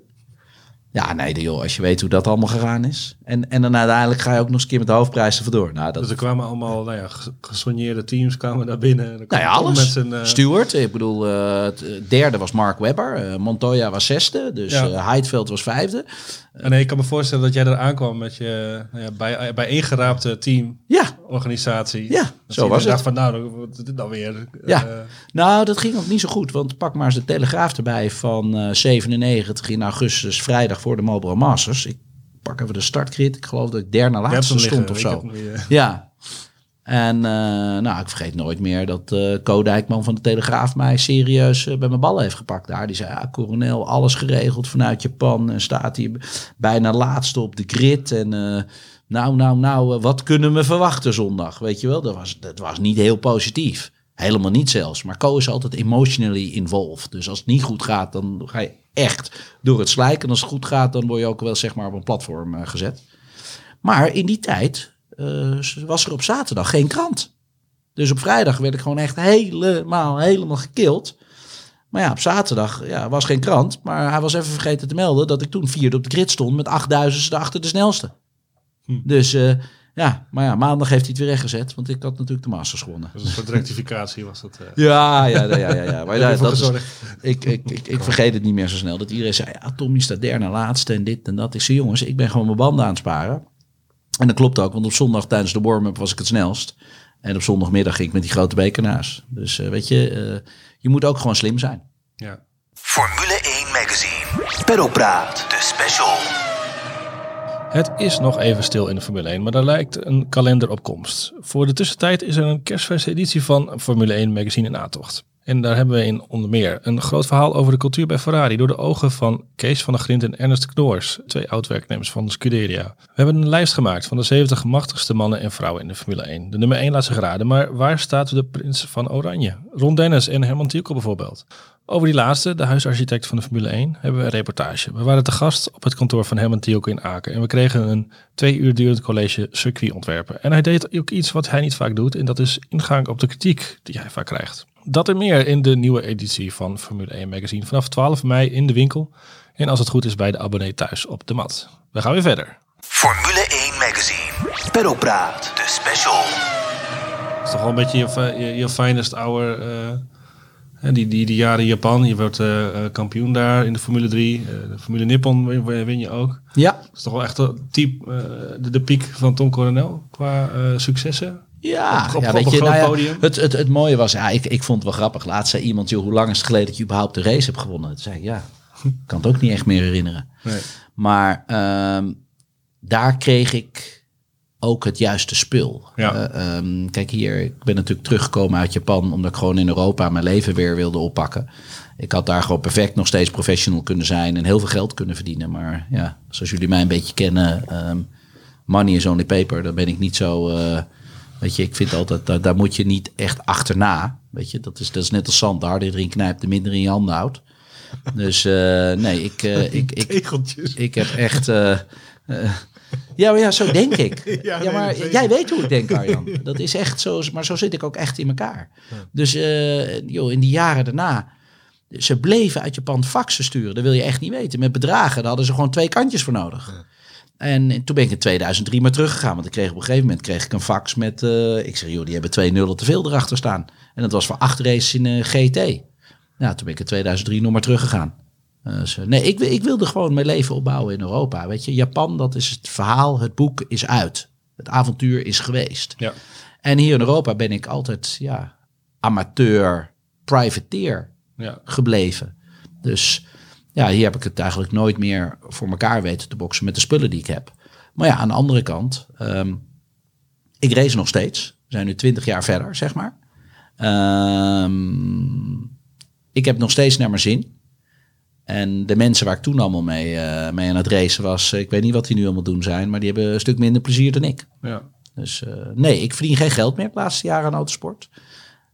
Ja, nee, joh, als je weet hoe dat allemaal gegaan is. En, en dan uiteindelijk ga je ook nog eens een keer met de hoofdprijs er vandoor. Nou, dat, Dus er kwamen allemaal nou ja, ges- gesoigneerde teams kwamen daar binnen. En Nou ja, Tom alles. Met zijn, Stewart, ik bedoel, het eh, derde was Mark Webber. eh, Montoya was zesde. Dus Ja. eh, Heidveld was vijfde. en nee, ik kan me voorstellen dat jij er aankwam met je nou ja, bij, bij ingeraapte Ja, teamorganisatie. Ja, Dat zo was dacht het. van nou, dit nou weer? Ja. Eh, nou dat ging ook niet zo goed. Want pak maar eens de Telegraaf erbij van eh 97 in augustus, vrijdag voor de Marlboro Masters. Ik pak even de startcrit. Ik geloof dat ik derde laatste stond of zo. Ja. En eh, nou, ik vergeet nooit meer dat eh Co Dijkman van de Telegraaf mij serieus eh, bij mijn ballen heeft gepakt daar. Die zei, ja, coronel, alles geregeld vanuit Japan. En staat hier bijna laatste op de grid. En eh, nou, nou, nou, eh, wat kunnen we verwachten zondag? Weet je wel, dat was, was niet heel positief. Helemaal niet zelfs. Maar Co is altijd emotionally involved. Dus als het niet goed gaat, dan ga je echt door het slijk. En als het goed gaat, dan word je ook wel zeg maar op een platform eh, gezet. Maar in die tijd eh, was er op zaterdag geen krant. Dus op vrijdag werd ik gewoon echt helemaal, helemaal gekild. Maar ja, op zaterdag ja, was geen krant. Maar hij was even vergeten te melden dat ik toen vierde op de grid stond met 8000 achter de snelste. Dus eh, ja, maar ja, maandag heeft hij het weer rechtgezet. Want ik had natuurlijk de Masters gewonnen. Dat is een soort rectificatie was dat. eh. Ja, ja, ja, ja. ja. Maar ja, dat is, ik, ik, ik, ik vergeet het niet meer zo snel. Dat iedereen zei, ja, Tommy staat derde en laatste en dit en dat. Ik zei, jongens, ik ben gewoon mijn banden aan het sparen. En dat klopt ook, want op zondag tijdens de warm-up was ik het snelst. En op zondagmiddag ging ik met die grote beker. Dus eh, weet je, eh, je moet ook gewoon slim zijn. Ja. Formule 1 Magazine. Perropraat. De special. Het is nog even stil in de Formule 1, maar daar lijkt een kalender op komst. Voor de tussentijd is er een kerstverse editie van Formule 1 Magazine in aantocht. En daar hebben we in onder meer een groot verhaal over de cultuur bij Ferrari door de ogen van Kees van der Grint en Ernest Knoors, twee oud-werknemers van de Scuderia. We hebben een lijst gemaakt van de 70 machtigste mannen en vrouwen in de Formule 1. De nummer 1 laat zich raden, maar waar staat de prins van Oranje? Ron Dennis en Herman Tilke bijvoorbeeld. Over die laatste, de huisarchitect van de Formule 1, hebben we een reportage. We waren te gast op het kantoor van Herman Tielke in Aken en we kregen een twee uur durend college circuitontwerpen. En hij deed ook iets wat hij niet vaak doet en dat is ingang op de kritiek die hij vaak krijgt. Dat en meer in de nieuwe editie van Formule 1 Magazine vanaf 12 mei in de winkel en als het goed is bij de abonnee thuis op de mat. We gaan weer verder. Formule 1 Magazine. Peddelpraat. De special. Het is toch wel een beetje je, je, je finest hour. eh, die, die, die jaren in Japan. Je wordt eh, eh, kampioen daar in de Formule 3. eh, de Formule Nippon win, win je ook. Ja, Dat is toch wel echt type, eh, de, de piek van Tom Coronel qua successen. Ja, Op- op- ja weet je, nou ja. Het, het, het mooie was, ja, ik, ik vond het wel grappig. Laatst zei iemand, joh, hoe lang is het geleden dat je überhaupt de race hebt gewonnen? Toen zei ik, ja, ik kan het ook niet echt meer herinneren. Nee. Maar ehm, daar kreeg ik ook het juiste spul. Ja. Eh, ehm, kijk hier, ik ben natuurlijk teruggekomen uit Japan omdat ik gewoon in Europa mijn leven weer wilde oppakken. Ik had daar gewoon perfect nog steeds professional kunnen zijn en heel veel geld kunnen verdienen. Maar ja, zoals jullie mij een beetje kennen, ehm, money is only paper. Daar ben ik niet zo. eh, weet je, ik vind altijd, daar, daar moet je niet echt achterna. Weet je, dat is, dat is net als zand. De harder je erin knijpt, de minder in je handen houdt. Dus eh, nee, ik, ik, ik, ik heb echt. Ja, maar ja, zo denk ik. Ja, maar jij weet hoe ik denk, Arjan. Dat is echt zo. Maar zo zit ik ook echt in elkaar. Dus eh, joh, in die jaren daarna. Ze bleven uit Japan faxen sturen. Dat wil je echt niet weten. Met bedragen, daar hadden ze gewoon twee kantjes voor nodig. En toen ben ik in 2003 maar teruggegaan. Want ik kreeg op een gegeven moment kreeg ik een fax met... eh, ik zeg, joh, die hebben twee nullen te veel erachter staan. En dat was voor acht races in eh, GT. Ja, toen ben ik in 2003 nog maar teruggegaan. Eh, dus, nee, ik, ik wilde gewoon mijn leven opbouwen in Europa. Weet je, Japan, dat is het verhaal. Het boek is uit. Het avontuur is geweest. Ja. En hier in Europa ben ik altijd, ja, amateur, privateer Ja. gebleven. Dus ja, hier heb ik het eigenlijk nooit meer voor elkaar weten te boksen met de spullen die ik heb. Maar ja, aan de andere kant, ehm, ik race nog steeds. We zijn nu twintig jaar verder, zeg maar. Ehm, ik heb nog steeds naar mijn zin. En de mensen waar ik toen allemaal mee, eh, mee aan het racen was, ik weet niet wat die nu allemaal doen zijn, maar die hebben een stuk minder plezier dan ik. Ja. Dus eh, nee, ik verdien geen geld meer de laatste jaren aan autosport.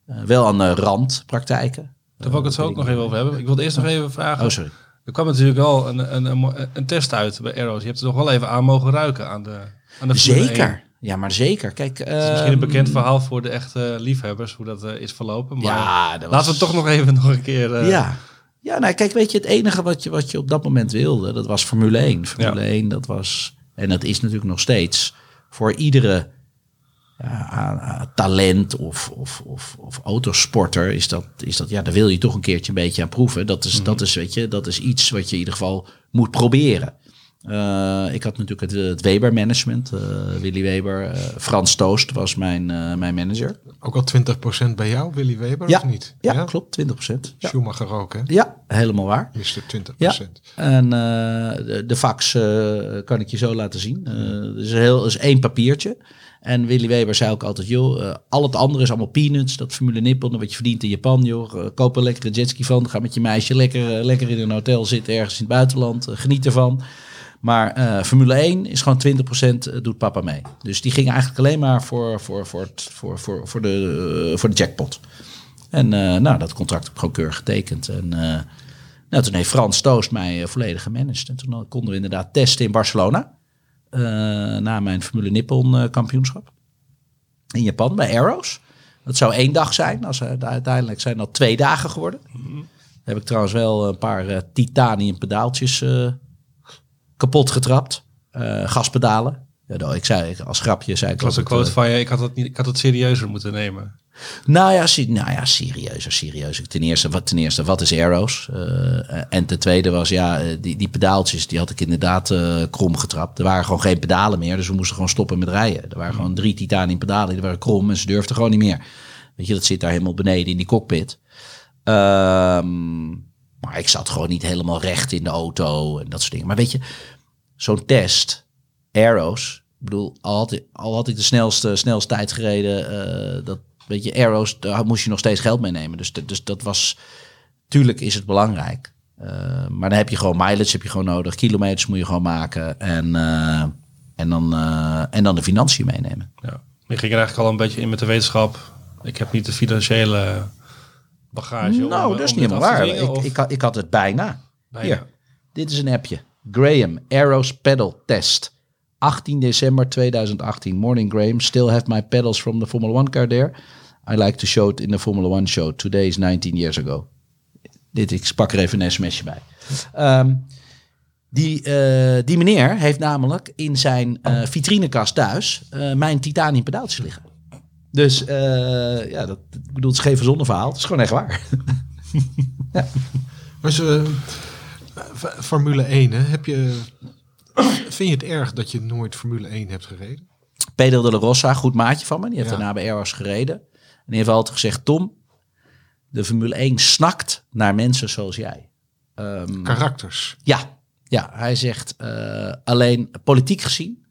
Eh, wel aan randpraktijken. Daar wil ik het zo ook nog even over hebben. Ik wilde eerst nog even vragen. Oh, sorry. Er kwam natuurlijk wel een, een, een, een test uit bij Arrows. Je hebt er nog wel even aan mogen ruiken aan de, aan de Formule 1. Zeker. Ja, maar zeker. Kijk, Het is misschien een ehm, bekend verhaal voor de echte liefhebbers hoe dat eh, is verlopen. Maar Ja, dat was- laten we toch nog even nog een keer. eh, ja. Ja, nou kijk, weet je, het enige wat je, wat je op dat moment wilde, dat was Formule 1. Formule Ja. 1, dat was, en dat is natuurlijk nog steeds, voor iedere ja, talent of, of, of, of autosporter is dat, is dat, ja, daar wil je toch een keertje een beetje aan proeven. Dat is, dat is, weet je, dat is iets wat je in ieder geval moet proberen. Eh, ik had natuurlijk het, het Weber management, eh, Willy Weber. eh, Frans Toost was mijn, mijn manager. Ook al 20% bij jou, Willy Weber, Ja, of niet? ja, klopt, 20%. Ja. Schumacher ook, hè? ja, helemaal waar. Mr. 20%. Ja, en de, de fax kan ik je zo laten zien. Er is, heel, is één papiertje. En Willy Weber zei ook altijd, joh, al het andere is allemaal peanuts. Dat Formule Nippon, wat je verdient in Japan, joh. Eh, koop er een jetski van. Ga met je meisje lekker, lekker in een hotel zitten ergens in het buitenland. Geniet ervan. Maar eh, Formule 1 is gewoon 20% eh, doet papa mee. Dus die ging eigenlijk alleen maar voor, voor, voor, het, voor, voor, voor, de, eh, voor de jackpot. En nou, dat contract heb ik gewoon keurig getekend. En nou, toen heeft Frans Toost mij volledig gemanaged. En toen konden we inderdaad testen in Barcelona. na mijn Formule Nippon kampioenschap. In Japan, bij Arrows. Dat zou één dag zijn. Als, uiteindelijk zijn dat twee dagen geworden. Dan heb ik trouwens wel een paar titanium pedaaltjes kapot getrapt. Eh, gaspedalen. Ja, ik zei, als grapje zei ik... Ik las een quote van je. Ik had het, niet, ik had het serieuzer moeten nemen. nou ja, nou ja serieuzer, serieus. Ten eerste, wat, ten eerste, wat is Arrows? Eh, en ten tweede was, ja, eh, die, die pedaaltjes, die had ik inderdaad eh, krom getrapt. Er waren gewoon geen pedalen meer, dus we moesten gewoon stoppen met rijden. Er waren gewoon drie titanium pedalen, die waren krom en ze durfden gewoon niet meer. Weet je, dat zit daar helemaal beneden in die cockpit. Ehm, maar ik zat gewoon niet helemaal recht in de auto en dat soort dingen. Maar weet je, zo'n test, Arrows. Ik bedoel, al had, ik- ik de snelste, snelste tijd gereden, eh, dat weet je, Arrows, daar moest je nog steeds geld meenemen. Dus, dus dat was, tuurlijk is het belangrijk. Eh, maar dan heb je gewoon mileage heb je gewoon nodig, kilometers moet je gewoon maken en, eh, en, dan, en dan de financiën meenemen. Ja. Je ging er eigenlijk al een beetje in met de wetenschap. Ik heb niet de financiële bagage. om- nou, dat is om niet helemaal waar. Ik, ik, had, ik had het bijna. Bijna. Hier, dit is een appje. Graham, Arrows Pedal Test. 18 december 2018. Morning Graham, still have my pedals from the Formula One car there. I like to show it in the Formula One show. Today is 19 years ago. Dit, ik pak er even een sms'je bij. Ehm, die, eh, die meneer heeft namelijk in zijn eh, vitrinekast thuis eh, mijn titanium pedaaltjes liggen. Dus eh, ja, dat, ik bedoel, het is geen verzonnen verhaal. Het is gewoon echt waar. Maar ze, F- Formule 1, hè? Heb je, vind je het erg dat je nooit Formule 1 hebt gereden? Pedro de la Rosa, goed maatje van me. Die heeft Ja. daarna bij Airbus gereden. En die heeft altijd gezegd, Tom, de Formule 1 snakt naar mensen zoals jij. Ehm, Karakters. ja, ja, hij zegt, eh, alleen politiek gezien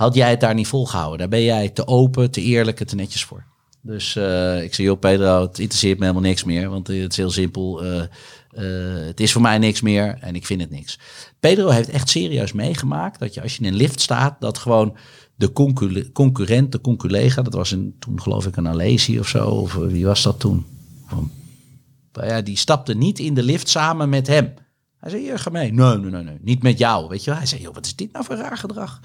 had jij het daar niet volgehouden. Daar ben jij te open, te eerlijk en te netjes voor. Dus eh, ik zei, joh Pedro, het interesseert me helemaal niks meer. Want het is heel simpel. eh, eh, het is voor mij niks meer en ik vind het niks. Pedro heeft echt serieus meegemaakt dat je als je in een lift staat, dat gewoon de concurrent, de conculega, dat was een, toen geloof ik een Alesi of zo, of wie was dat toen? Nou ja, die stapte niet in de lift samen met hem. Hij zei, hier, ga mee. Nee, nee, nee, nee, niet met jou, weet je wel. Hij zei, joh, wat is dit nou voor raar gedrag?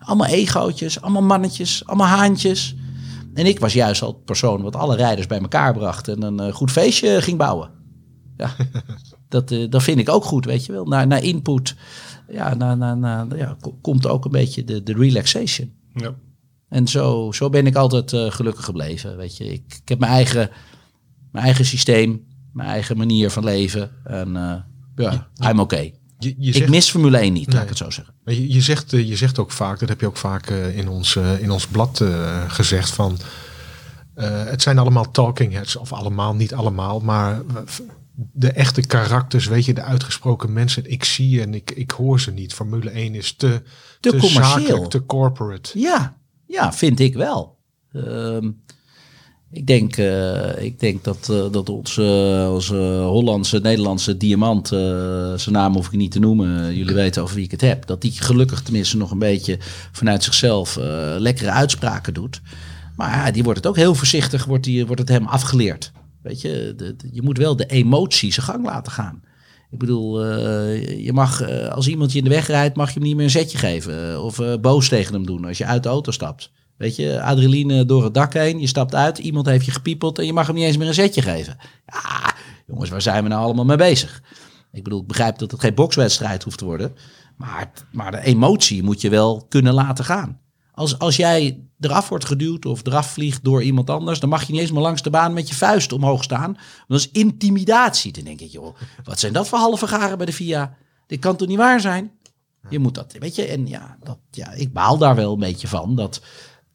Allemaal egootjes, allemaal mannetjes, allemaal haantjes. En ik was juist al het persoon wat alle rijders bij elkaar bracht en een eh, goed feestje ging bouwen. Ja, dat, eh, dat vind ik ook goed, weet je wel. Naar, naar input, ja, naar, naar, naar, ja, ko- komt ook een beetje de, de relaxation. Ja. En zo, zo ben ik altijd eh, gelukkig gebleven. Weet je, ik, ik heb mijn eigen, mijn eigen systeem, mijn eigen manier van leven. En ja, I'm okay. Je, je Ik zegt, mis Formule 1 niet, laat Nee. ik het zo zeggen. maar je, je, zegt, eh, je zegt ook vaak, dat heb je ook vaak eh, in, ons, eh, in ons blad eh, gezegd van... eh, het zijn allemaal talking heads, of allemaal, niet allemaal, maar de echte karakters, weet je, de uitgesproken mensen, ik zie en ik, ik hoor ze niet. Formule 1 is te, Te commercieel. zakelijk, te corporate. Ja, ja, vind ik wel. Ehm, ik, denk, eh, ik denk dat, eh, dat onze, onze Hollandse, Nederlandse diamant, eh, zijn naam hoef ik niet te noemen, jullie weten over wie ik het heb, dat die gelukkig tenminste nog een beetje vanuit zichzelf lekkere uitspraken doet. Maar die wordt het ook heel voorzichtig, wordt, die, wordt het hem afgeleerd. Weet je, je moet wel de emotie zijn gang laten gaan. Ik bedoel, je mag, als iemand je in de weg rijdt, mag je hem niet meer een zetje geven. of boos tegen hem doen als je uit de auto stapt. Weet je, adrenaline door het dak heen, je stapt uit, iemand heeft je gepiepeld en je mag hem niet eens meer een zetje geven. Ja, jongens, waar zijn we nou allemaal mee bezig? Ik bedoel, ik begrijp dat het geen bokswedstrijd hoeft te worden. Maar, maar de emotie moet je wel kunnen laten gaan. Als, als jij eraf wordt geduwd of eraf vliegt door iemand anders, dan mag je niet eens meer langs de baan met je vuist omhoog staan. Dat is intimidatie. Dan denk ik, joh, wat zijn dat voor halve garen bij de VIA? Dit kan toch niet waar zijn? Je moet dat, weet je, en ja, dat, ja ik baal daar wel een beetje van dat,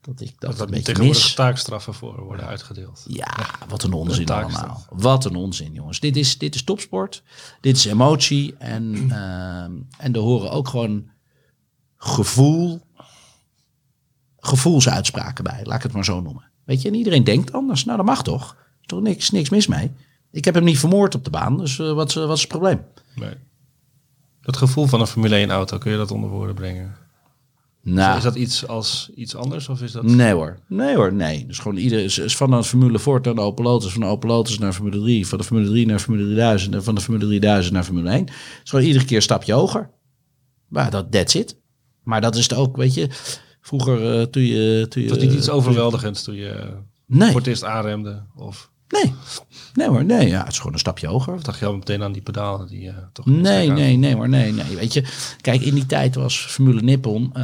dat ik dat, Dat een beetje mis. taakstraffen voor worden uitgedeeld. Ja, wat een onzin allemaal. Wat een onzin, jongens. Dit is, dit is topsport. Dit is emotie. En, ehm, en er horen ook gewoon gevoel, gevoelsuitspraken bij. Laat ik het maar zo noemen. Weet je, en iedereen denkt anders. Nou, dat mag toch? Er is toch niks, niks mis mee? Ik heb hem niet vermoord op de baan, dus eh, wat, is, eh, wat is het probleem? Nee. Het gevoel van een Formule 1 auto, kun je dat onder woorden brengen? Nou, Is dat iets als iets anders? Of is dat... Nee hoor, nee hoor, nee. Dus gewoon ieder is, is van de Formule Ford naar de Opel Lotus, van de Opel Lotus naar Formule 3, van de Formule 3 naar Formule 3000 en van de Formule 3000 naar Formule 1. Het is gewoon iedere keer een stapje hoger. Maar dat that's it. Maar dat is het ook, weet je. Vroeger eh, toen je... Toen je Het was niet iets overweldigends toen je Nee. voor het eerst aanremde? Of Nee, nee hoor, nee. Ja, het is gewoon een stapje hoger. dacht je al meteen aan die pedalen die eh, toch... Nee, nee, nee hoor, nee, nee. Weet je, kijk, in die tijd was Formule Nippon, eh,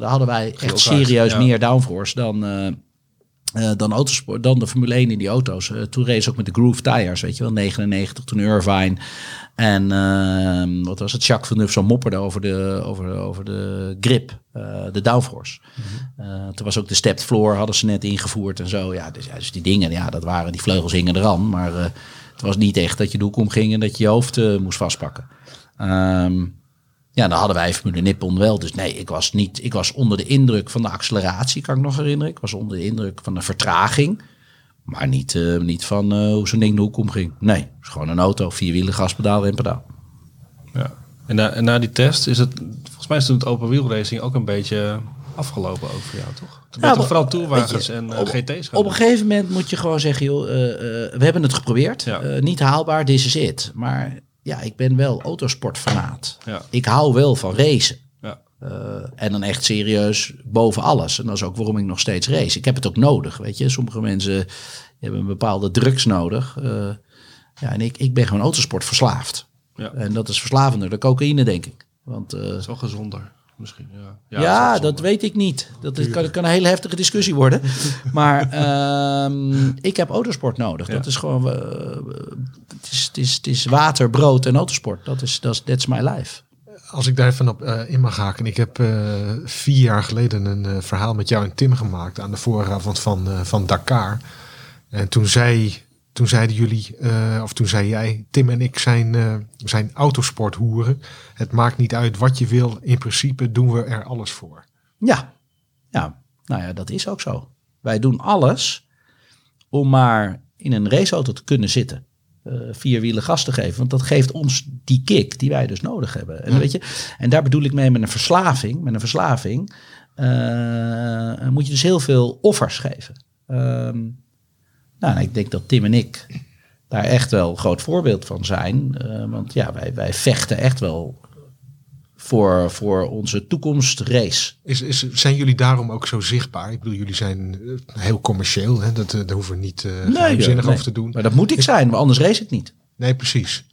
daar hadden wij echt serieus ja. meer downforce dan, eh, eh, dan, autosport, dan de Formule 1 in die auto's. Eh, toen race ook met de Groove Tires, weet je wel, 99, toen Irvine. En eh, wat was het, Jacques Villeneuve zo mopperde over de, over, over de grip, eh, de downforce. Eh, toen was ook de stepped floor, hadden ze net ingevoerd en zo. Ja, dus, ja, dus die dingen, ja, dat waren, die vleugels hingen eraan. Maar het was niet echt dat je de hoek omging en dat je je hoofd moest vastpakken. Ehm, Ja, dan hadden wij Formule Nippon wel. Dus nee, ik was niet. Ik was onder de indruk van de acceleratie, kan ik nog herinneren. Ik was onder de indruk van de vertraging. Maar niet, eh, niet van eh, hoe zo'n ding de hoek omging. Nee, het is gewoon een auto, vierwielen, gaspedaal, rempedaal. Ja. En, na, en na die test is het, volgens mij is toen het open wheel racing ook een beetje afgelopen ook voor jou, toch? Toen maar- vooral je, en eh, op- GT's gaan Op een gegeven moment moet je gewoon zeggen, joh, we hebben het geprobeerd. Ja. Niet haalbaar, this is it. Maar ja, ik ben wel autosportfanaat. Ja. Ik hou wel van racen. Ja. Eh, en dan echt serieus boven alles. En dat is ook waarom ik nog steeds race. Ik heb het ook nodig, weet je. Sommige mensen hebben een bepaalde drugs nodig. Eh, ja, en ik, ik ben gewoon autosport verslaafd. Ja. En dat is verslavender dan cocaïne, denk ik. Want eh, Dat is wel gezonder, misschien. Ja, ja, dat weet ik niet. Dat is, kan, kan een hele heftige discussie worden. maar ehm, ik heb autosport nodig. Dat is gewoon... eh, het, is, het, is, het is water, brood en autosport. Dat is, dat is that's my life. Als ik daar even op eh, in mag haken. Ik heb eh, vier jaar geleden een verhaal met jou en Tim gemaakt aan de vooravond van, eh, van Dakar. En toen, zei, toen zeiden jullie, eh, of toen zei jij, Tim en ik zijn, eh, zijn autosporthoeren. Het maakt niet uit wat je wil. In principe doen we er alles voor. Ja. ja, nou ja, dat is ook zo. Wij doen alles om maar in een raceauto te kunnen zitten. eh vierwielen gas te geven. Want dat geeft ons die kick die wij dus nodig hebben. En, weet je, en daar bedoel ik mee met een verslaving. Met een verslaving moet je dus heel veel offers geven. Ehm, nou, ik denk dat Tim en ik daar echt wel een groot voorbeeld van zijn. Eh, want ja, wij, wij vechten echt wel voor, voor onze toekomstrace. Is, is, zijn jullie daarom ook zo zichtbaar? Ik bedoel, jullie zijn eh, heel commercieel. Hè? Dat, eh, daar hoeven we niet uh, geheimzinnig nee. over te doen. Maar dat moet ik zijn, want anders race ik niet. Nee, precies.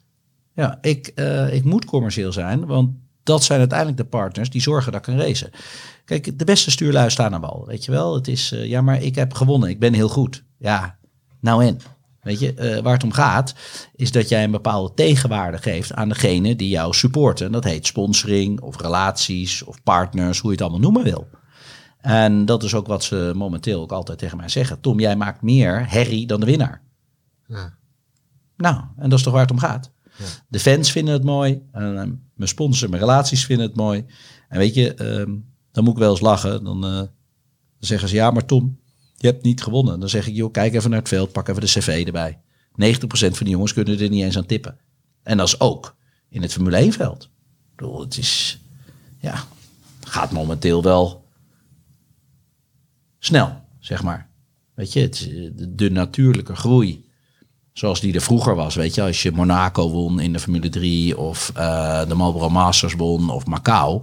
Ja, ik, ik moet commercieel zijn, want dat zijn uiteindelijk de partners die zorgen dat ik kan racen. Kijk, de beste stuurlui staan aan wal, weet je wel. Het is, ja, maar ik heb gewonnen, ik ben heel goed. Ja, nou en. Weet je, eh, waar het om gaat, is dat jij een bepaalde tegenwaarde geeft aan degene die jou supporten. En dat heet sponsoring of relaties of partners, hoe je het allemaal noemen wil. En dat is ook wat ze momenteel ook altijd tegen mij zeggen. Tom, jij maakt meer herrie dan de winnaar. Ja. Nou, en dat is toch waar het om gaat. De fans vinden het mooi. En, eh, mijn sponsors, mijn relaties vinden het mooi. En weet je, ehm, dan moet ik wel eens lachen. Dan, eh, dan zeggen ze, ja, maar Tom, je hebt niet gewonnen. Dan zeg ik, joh, kijk even naar het veld, pak even de cv erbij. 90% van die jongens kunnen er niet eens aan tippen. En dat is ook in het Formule 1 veld. Ik bedoel, het is, ja, gaat momenteel wel snel, zeg maar. Weet je, het, eh, de, de natuurlijke groei zoals die er vroeger was. Weet je, als je Monaco won in de Formule 3 of eh, de Marlboro Masters won of Macau.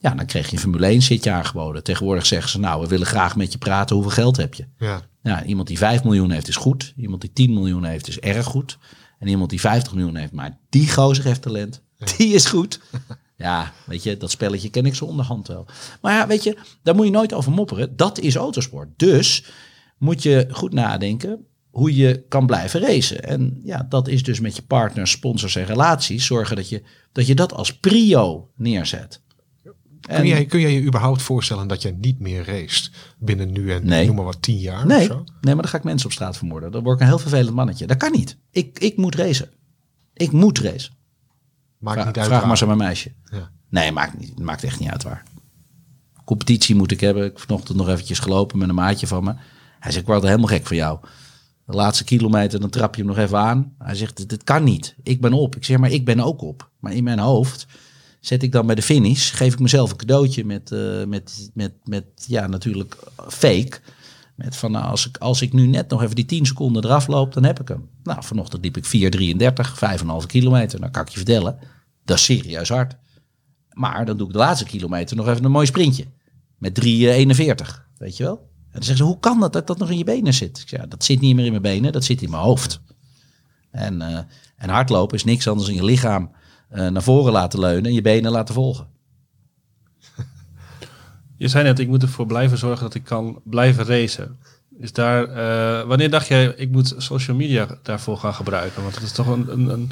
Ja, dan kreeg je een Formule 1 zitje aangeboden. Tegenwoordig zeggen ze, nou, we willen graag met je praten. Hoeveel geld heb je? Ja. Ja, iemand die 5 miljoen heeft is goed. Iemand die 10 miljoen heeft is erg goed. En iemand die 50 miljoen heeft, maar die gozer heeft talent. Die is goed. Ja, weet je, dat spelletje ken ik zo onderhand wel. Maar ja, weet je, daar moet je nooit over mopperen. Dat is autosport. Dus moet je goed nadenken hoe je kan blijven racen. En ja, dat is dus met je partners, sponsors en relaties zorgen dat je dat, je dat als prio neerzet. En- Kun, jij, kun jij je überhaupt voorstellen dat je niet meer race binnen nu en Nee. noem maar wat tien jaar nee, of zo? nee, maar dan ga ik mensen op straat vermoorden. Dan word ik een heel vervelend mannetje. Dat kan niet. Ik, ik moet racen. Ik moet racen. Maakt Vra- niet uit vraag waar. maar eens aan mijn meisje. Ja. Nee, maakt, niet, maakt echt niet uit waar. Competitie moet ik hebben. Ik heb vanochtend nog eventjes gelopen met een maatje van me. Hij zegt, ik word helemaal gek van jou. De laatste kilometer, dan trap je hem nog even aan. Hij zegt, dit, dit kan niet. Ik ben op. Ik zeg, maar ik ben ook op. Maar in mijn hoofd zet ik dan bij de finish, geef ik mezelf een cadeautje met, eh, met, met, met ja, natuurlijk fake. Met van, nou, als ik, als ik nu net nog even die 10 seconden eraf loop, dan heb ik hem. Nou, vanochtend liep ik 4,33, 5,5 kilometer. Nou, kan ik je vertellen, dat is serieus hard. Maar dan doe ik de laatste kilometer nog even een mooi sprintje. Met 3,41, weet je wel? En dan zeggen ze, hoe kan dat dat dat nog in je benen zit? Ik zeg, ja, dat zit niet meer in mijn benen, dat zit in mijn hoofd. En, eh, en hardlopen is niks anders dan je lichaam naar voren laten leunen en je benen laten volgen. Je zei net, ik moet ervoor blijven zorgen dat ik kan blijven racen. Is daar, eh, wanneer dacht jij, ik moet social media daarvoor gaan gebruiken? Want het is toch een, een, een,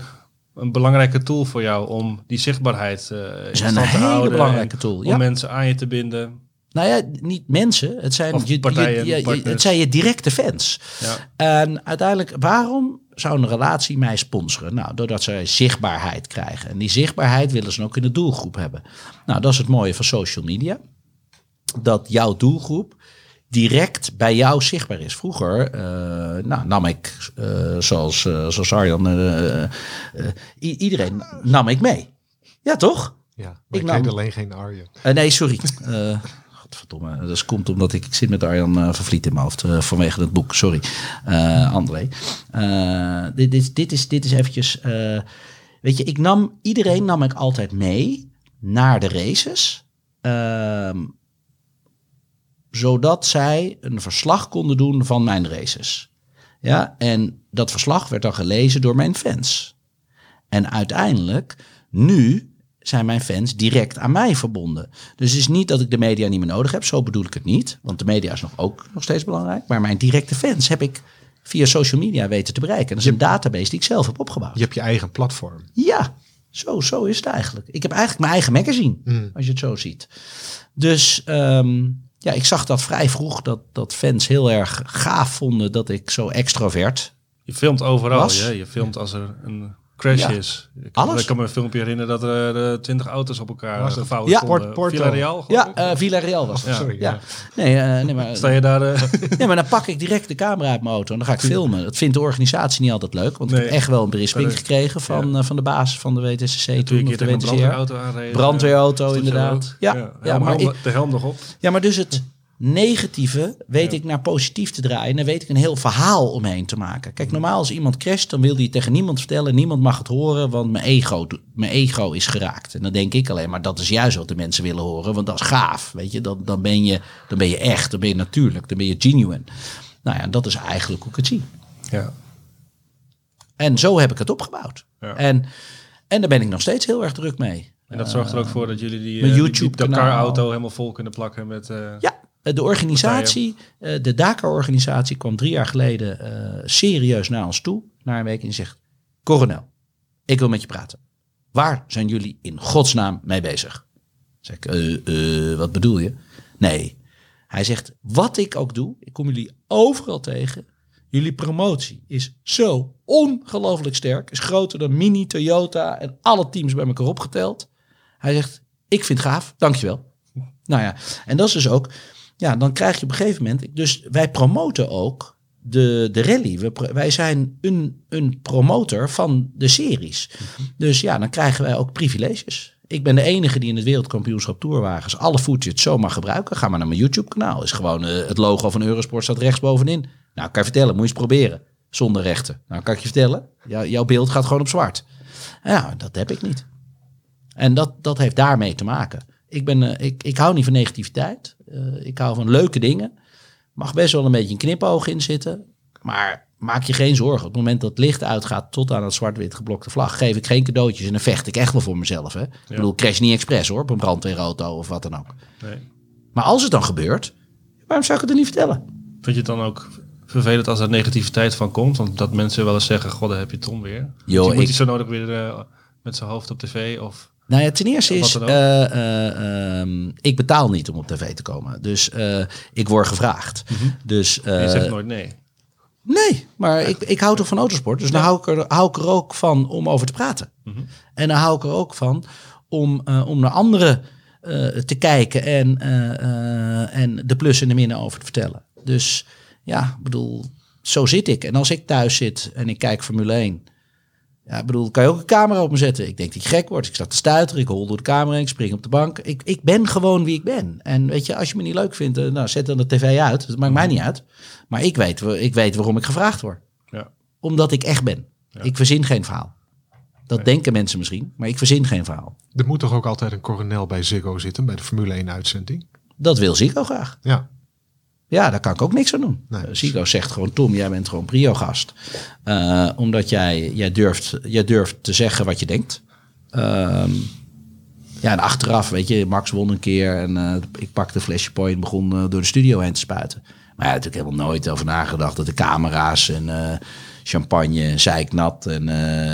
een belangrijke tool voor jou om die zichtbaarheid eh in een stand te hele houden. belangrijke en tool, Om ja. mensen aan je te binden. Nou ja, niet mensen, het zijn, Of je, partijen, je- je- je- partners. het zijn je directe fans. Ja. En uiteindelijk, waarom zou een relatie mij sponsoren? Nou, doordat zij zichtbaarheid krijgen. En die zichtbaarheid willen ze ook in de doelgroep hebben. Nou, dat is het mooie van social media. Dat jouw doelgroep direct bij jou zichtbaar is. Vroeger eh, nou, nam ik, eh, zoals, eh, zoals Arjan, iedereen nam ik mee. Ja, toch? Ja, maar Ik ik, nam- alleen geen Arjen. Nee, sorry. Eh. Dat komt omdat ik, zit met Arjan eh, van Vliet in mijn hoofd. eh, vanwege het boek. Sorry. Eh, André. Eh, dit, dit, dit, is, dit is eventjes... eh, weet je, ik nam... Iedereen nam ik altijd mee naar de races. Ehm, zodat zij een verslag konden doen van mijn races. Ja, en dat verslag werd dan gelezen door mijn fans. En uiteindelijk, nu zijn mijn fans direct aan mij verbonden. Dus het is niet dat ik de media niet meer nodig heb, zo bedoel ik het niet. Want de media is nog ook nog steeds belangrijk. Maar mijn directe fans heb ik via social media weten te bereiken. Dat is een database die ik zelf heb opgebouwd. Je hebt je eigen platform. Ja, zo, zo is het eigenlijk. Ik heb eigenlijk mijn eigen magazine, als je het zo ziet. Dus ehm, ja, ik zag dat vrij vroeg, dat, dat fans heel erg gaaf vonden dat ik zo extrovert... Je filmt overal. Was? Je, je filmt als er een crash Ja. is. Ik kan, Alles. ik kan me een filmpje herinneren dat er eh, twintig auto's op elkaar gevouwen Ja. stonden. Port- Porto. Villarreal, geloof Ja, eh Villarreal was het. Ja. Sorry, Ja. ja. Nee, eh, nee, maar, Sta je daar... nee, maar dan pak ik direct de camera uit mijn auto en dan ga ik filmen. Dat vindt de organisatie niet altijd leuk, want ik heb echt wel een berisping gekregen van, van de baas van de WTCC toen of de WTCR. brandweerauto aanreed. Brandweerauto, inderdaad. Ja, ja, maar de helm nog op. Ja, maar dus het negatieve weet ik naar positief te draaien. En dan weet ik een heel verhaal omheen te maken. Kijk, normaal als iemand crasht, dan wil hij tegen niemand vertellen. Niemand mag het horen, want mijn ego, mijn ego is geraakt. En dan denk ik alleen maar, dat is juist wat de mensen willen horen. Want dat is gaaf, weet je. Dan, dan, ben, je, dan ben je echt, dan ben je natuurlijk, dan ben je genuine. Nou ja, dat is eigenlijk hoe ik het zie. Ja. En zo heb ik het opgebouwd. Ja. En, en daar ben ik nog steeds heel erg druk mee. En dat zorgt er ook voor dat jullie die, eh, die- die. Dakar-auto helemaal vol kunnen plakken met... eh, Ja, eh, de organisatie, eh, de Dakar-organisatie kwam drie jaar geleden eh, serieus naar ons toe, na een week, en zegt, Coronel, ik wil met je praten. Waar zijn jullie in godsnaam mee bezig? Zeg ik, "Eh, eh, wat bedoel je? Nee, hij zegt, wat ik ook doe, ik kom jullie overal tegen. Jullie promotie is zo ongelooflijk sterk, is groter dan Mini, Toyota en alle teams bij elkaar opgeteld. Hij zegt, ik vind het gaaf, dankjewel. Nou ja, en dat is dus ook, ja, dan krijg je op een gegeven moment, dus wij promoten ook de, de rally. We, wij zijn een, een promotor van de series. Dus ja, dan krijgen wij ook privileges. Ik ben de enige die in het wereldkampioenschap Tourwagens alle footage zo mag gebruiken. Ga maar naar mijn YouTube kanaal. Is gewoon eh, het logo van Eurosport staat rechtsbovenin. Nou, kan je vertellen, moet je eens proberen. Zonder rechten. Nou, kan ik je vertellen, jou- jouw beeld gaat gewoon op zwart. Ja, dat heb ik niet. En dat, dat heeft daarmee te maken. Ik, ben, eh, ik, ik hou niet van negativiteit. Eh, ik hou van leuke dingen. Mag best wel een beetje een knipoog in zitten. Maar maak je geen zorgen. Op het moment dat het licht uitgaat tot aan het zwart-wit geblokte vlag... geef ik geen cadeautjes en dan vecht ik echt wel voor mezelf. Hè? Ik bedoel, crash niet expres hoor, op een brandweerauto of wat dan ook. nee. Maar als het dan gebeurt, waarom zou ik het er niet vertellen? Vind je het dan ook vervelend als er negativiteit van komt? Want dat mensen wel eens zeggen, god, daar heb je Tom weer. Yo, moet ik- zo nodig weer eh, met zijn hoofd op tv? Of... Nou ja, ten eerste is, ehm, ik betaal niet om op tv te komen. Dus eh, ik word gevraagd. Dus, En je zegt nooit nee. Nee, maar ik, ik hou toch van autosport. Dus dan hou ik, er, hou ik er ook van om over te praten. En dan hou ik er ook van om, om naar anderen te kijken en, en de plus en de minnen over te vertellen. Dus ja, ik bedoel, zo zit ik. En als ik thuis zit en ik kijk Formule 1. Ja, ik bedoel, kan je ook een camera op me zetten? Ik denk dat ik gek word. Ik sta te stuiteren, ik hol door de camera heen, ik spring op de bank. Ik, ik ben gewoon wie ik ben. En weet je, als je me niet leuk vindt, eh, nou, zet dan de tv uit. Dat maakt mij niet uit. Maar ik weet, ik weet waarom ik gevraagd word. Ja. Omdat ik echt ben. Ik verzin geen verhaal. Dat denken mensen misschien, maar ik verzin geen verhaal. Er moet toch ook altijd een coronel bij Ziggo zitten, bij de Formule 1 uitzending? Dat wil Zico graag. Ja. Ja, daar kan ik ook niks aan doen. Nee. Eh, Zico zegt gewoon, Tom, jij bent gewoon prio-gast. Eh, omdat jij, jij, durft, jij durft te zeggen wat je denkt. Ehm, ja, en achteraf, weet je, Max won een keer en eh, ik pakte een flesje point en begon door de studio heen te spuiten. Maar ja, natuurlijk helemaal nooit over nagedacht dat de camera's en eh, champagne, zeiknat en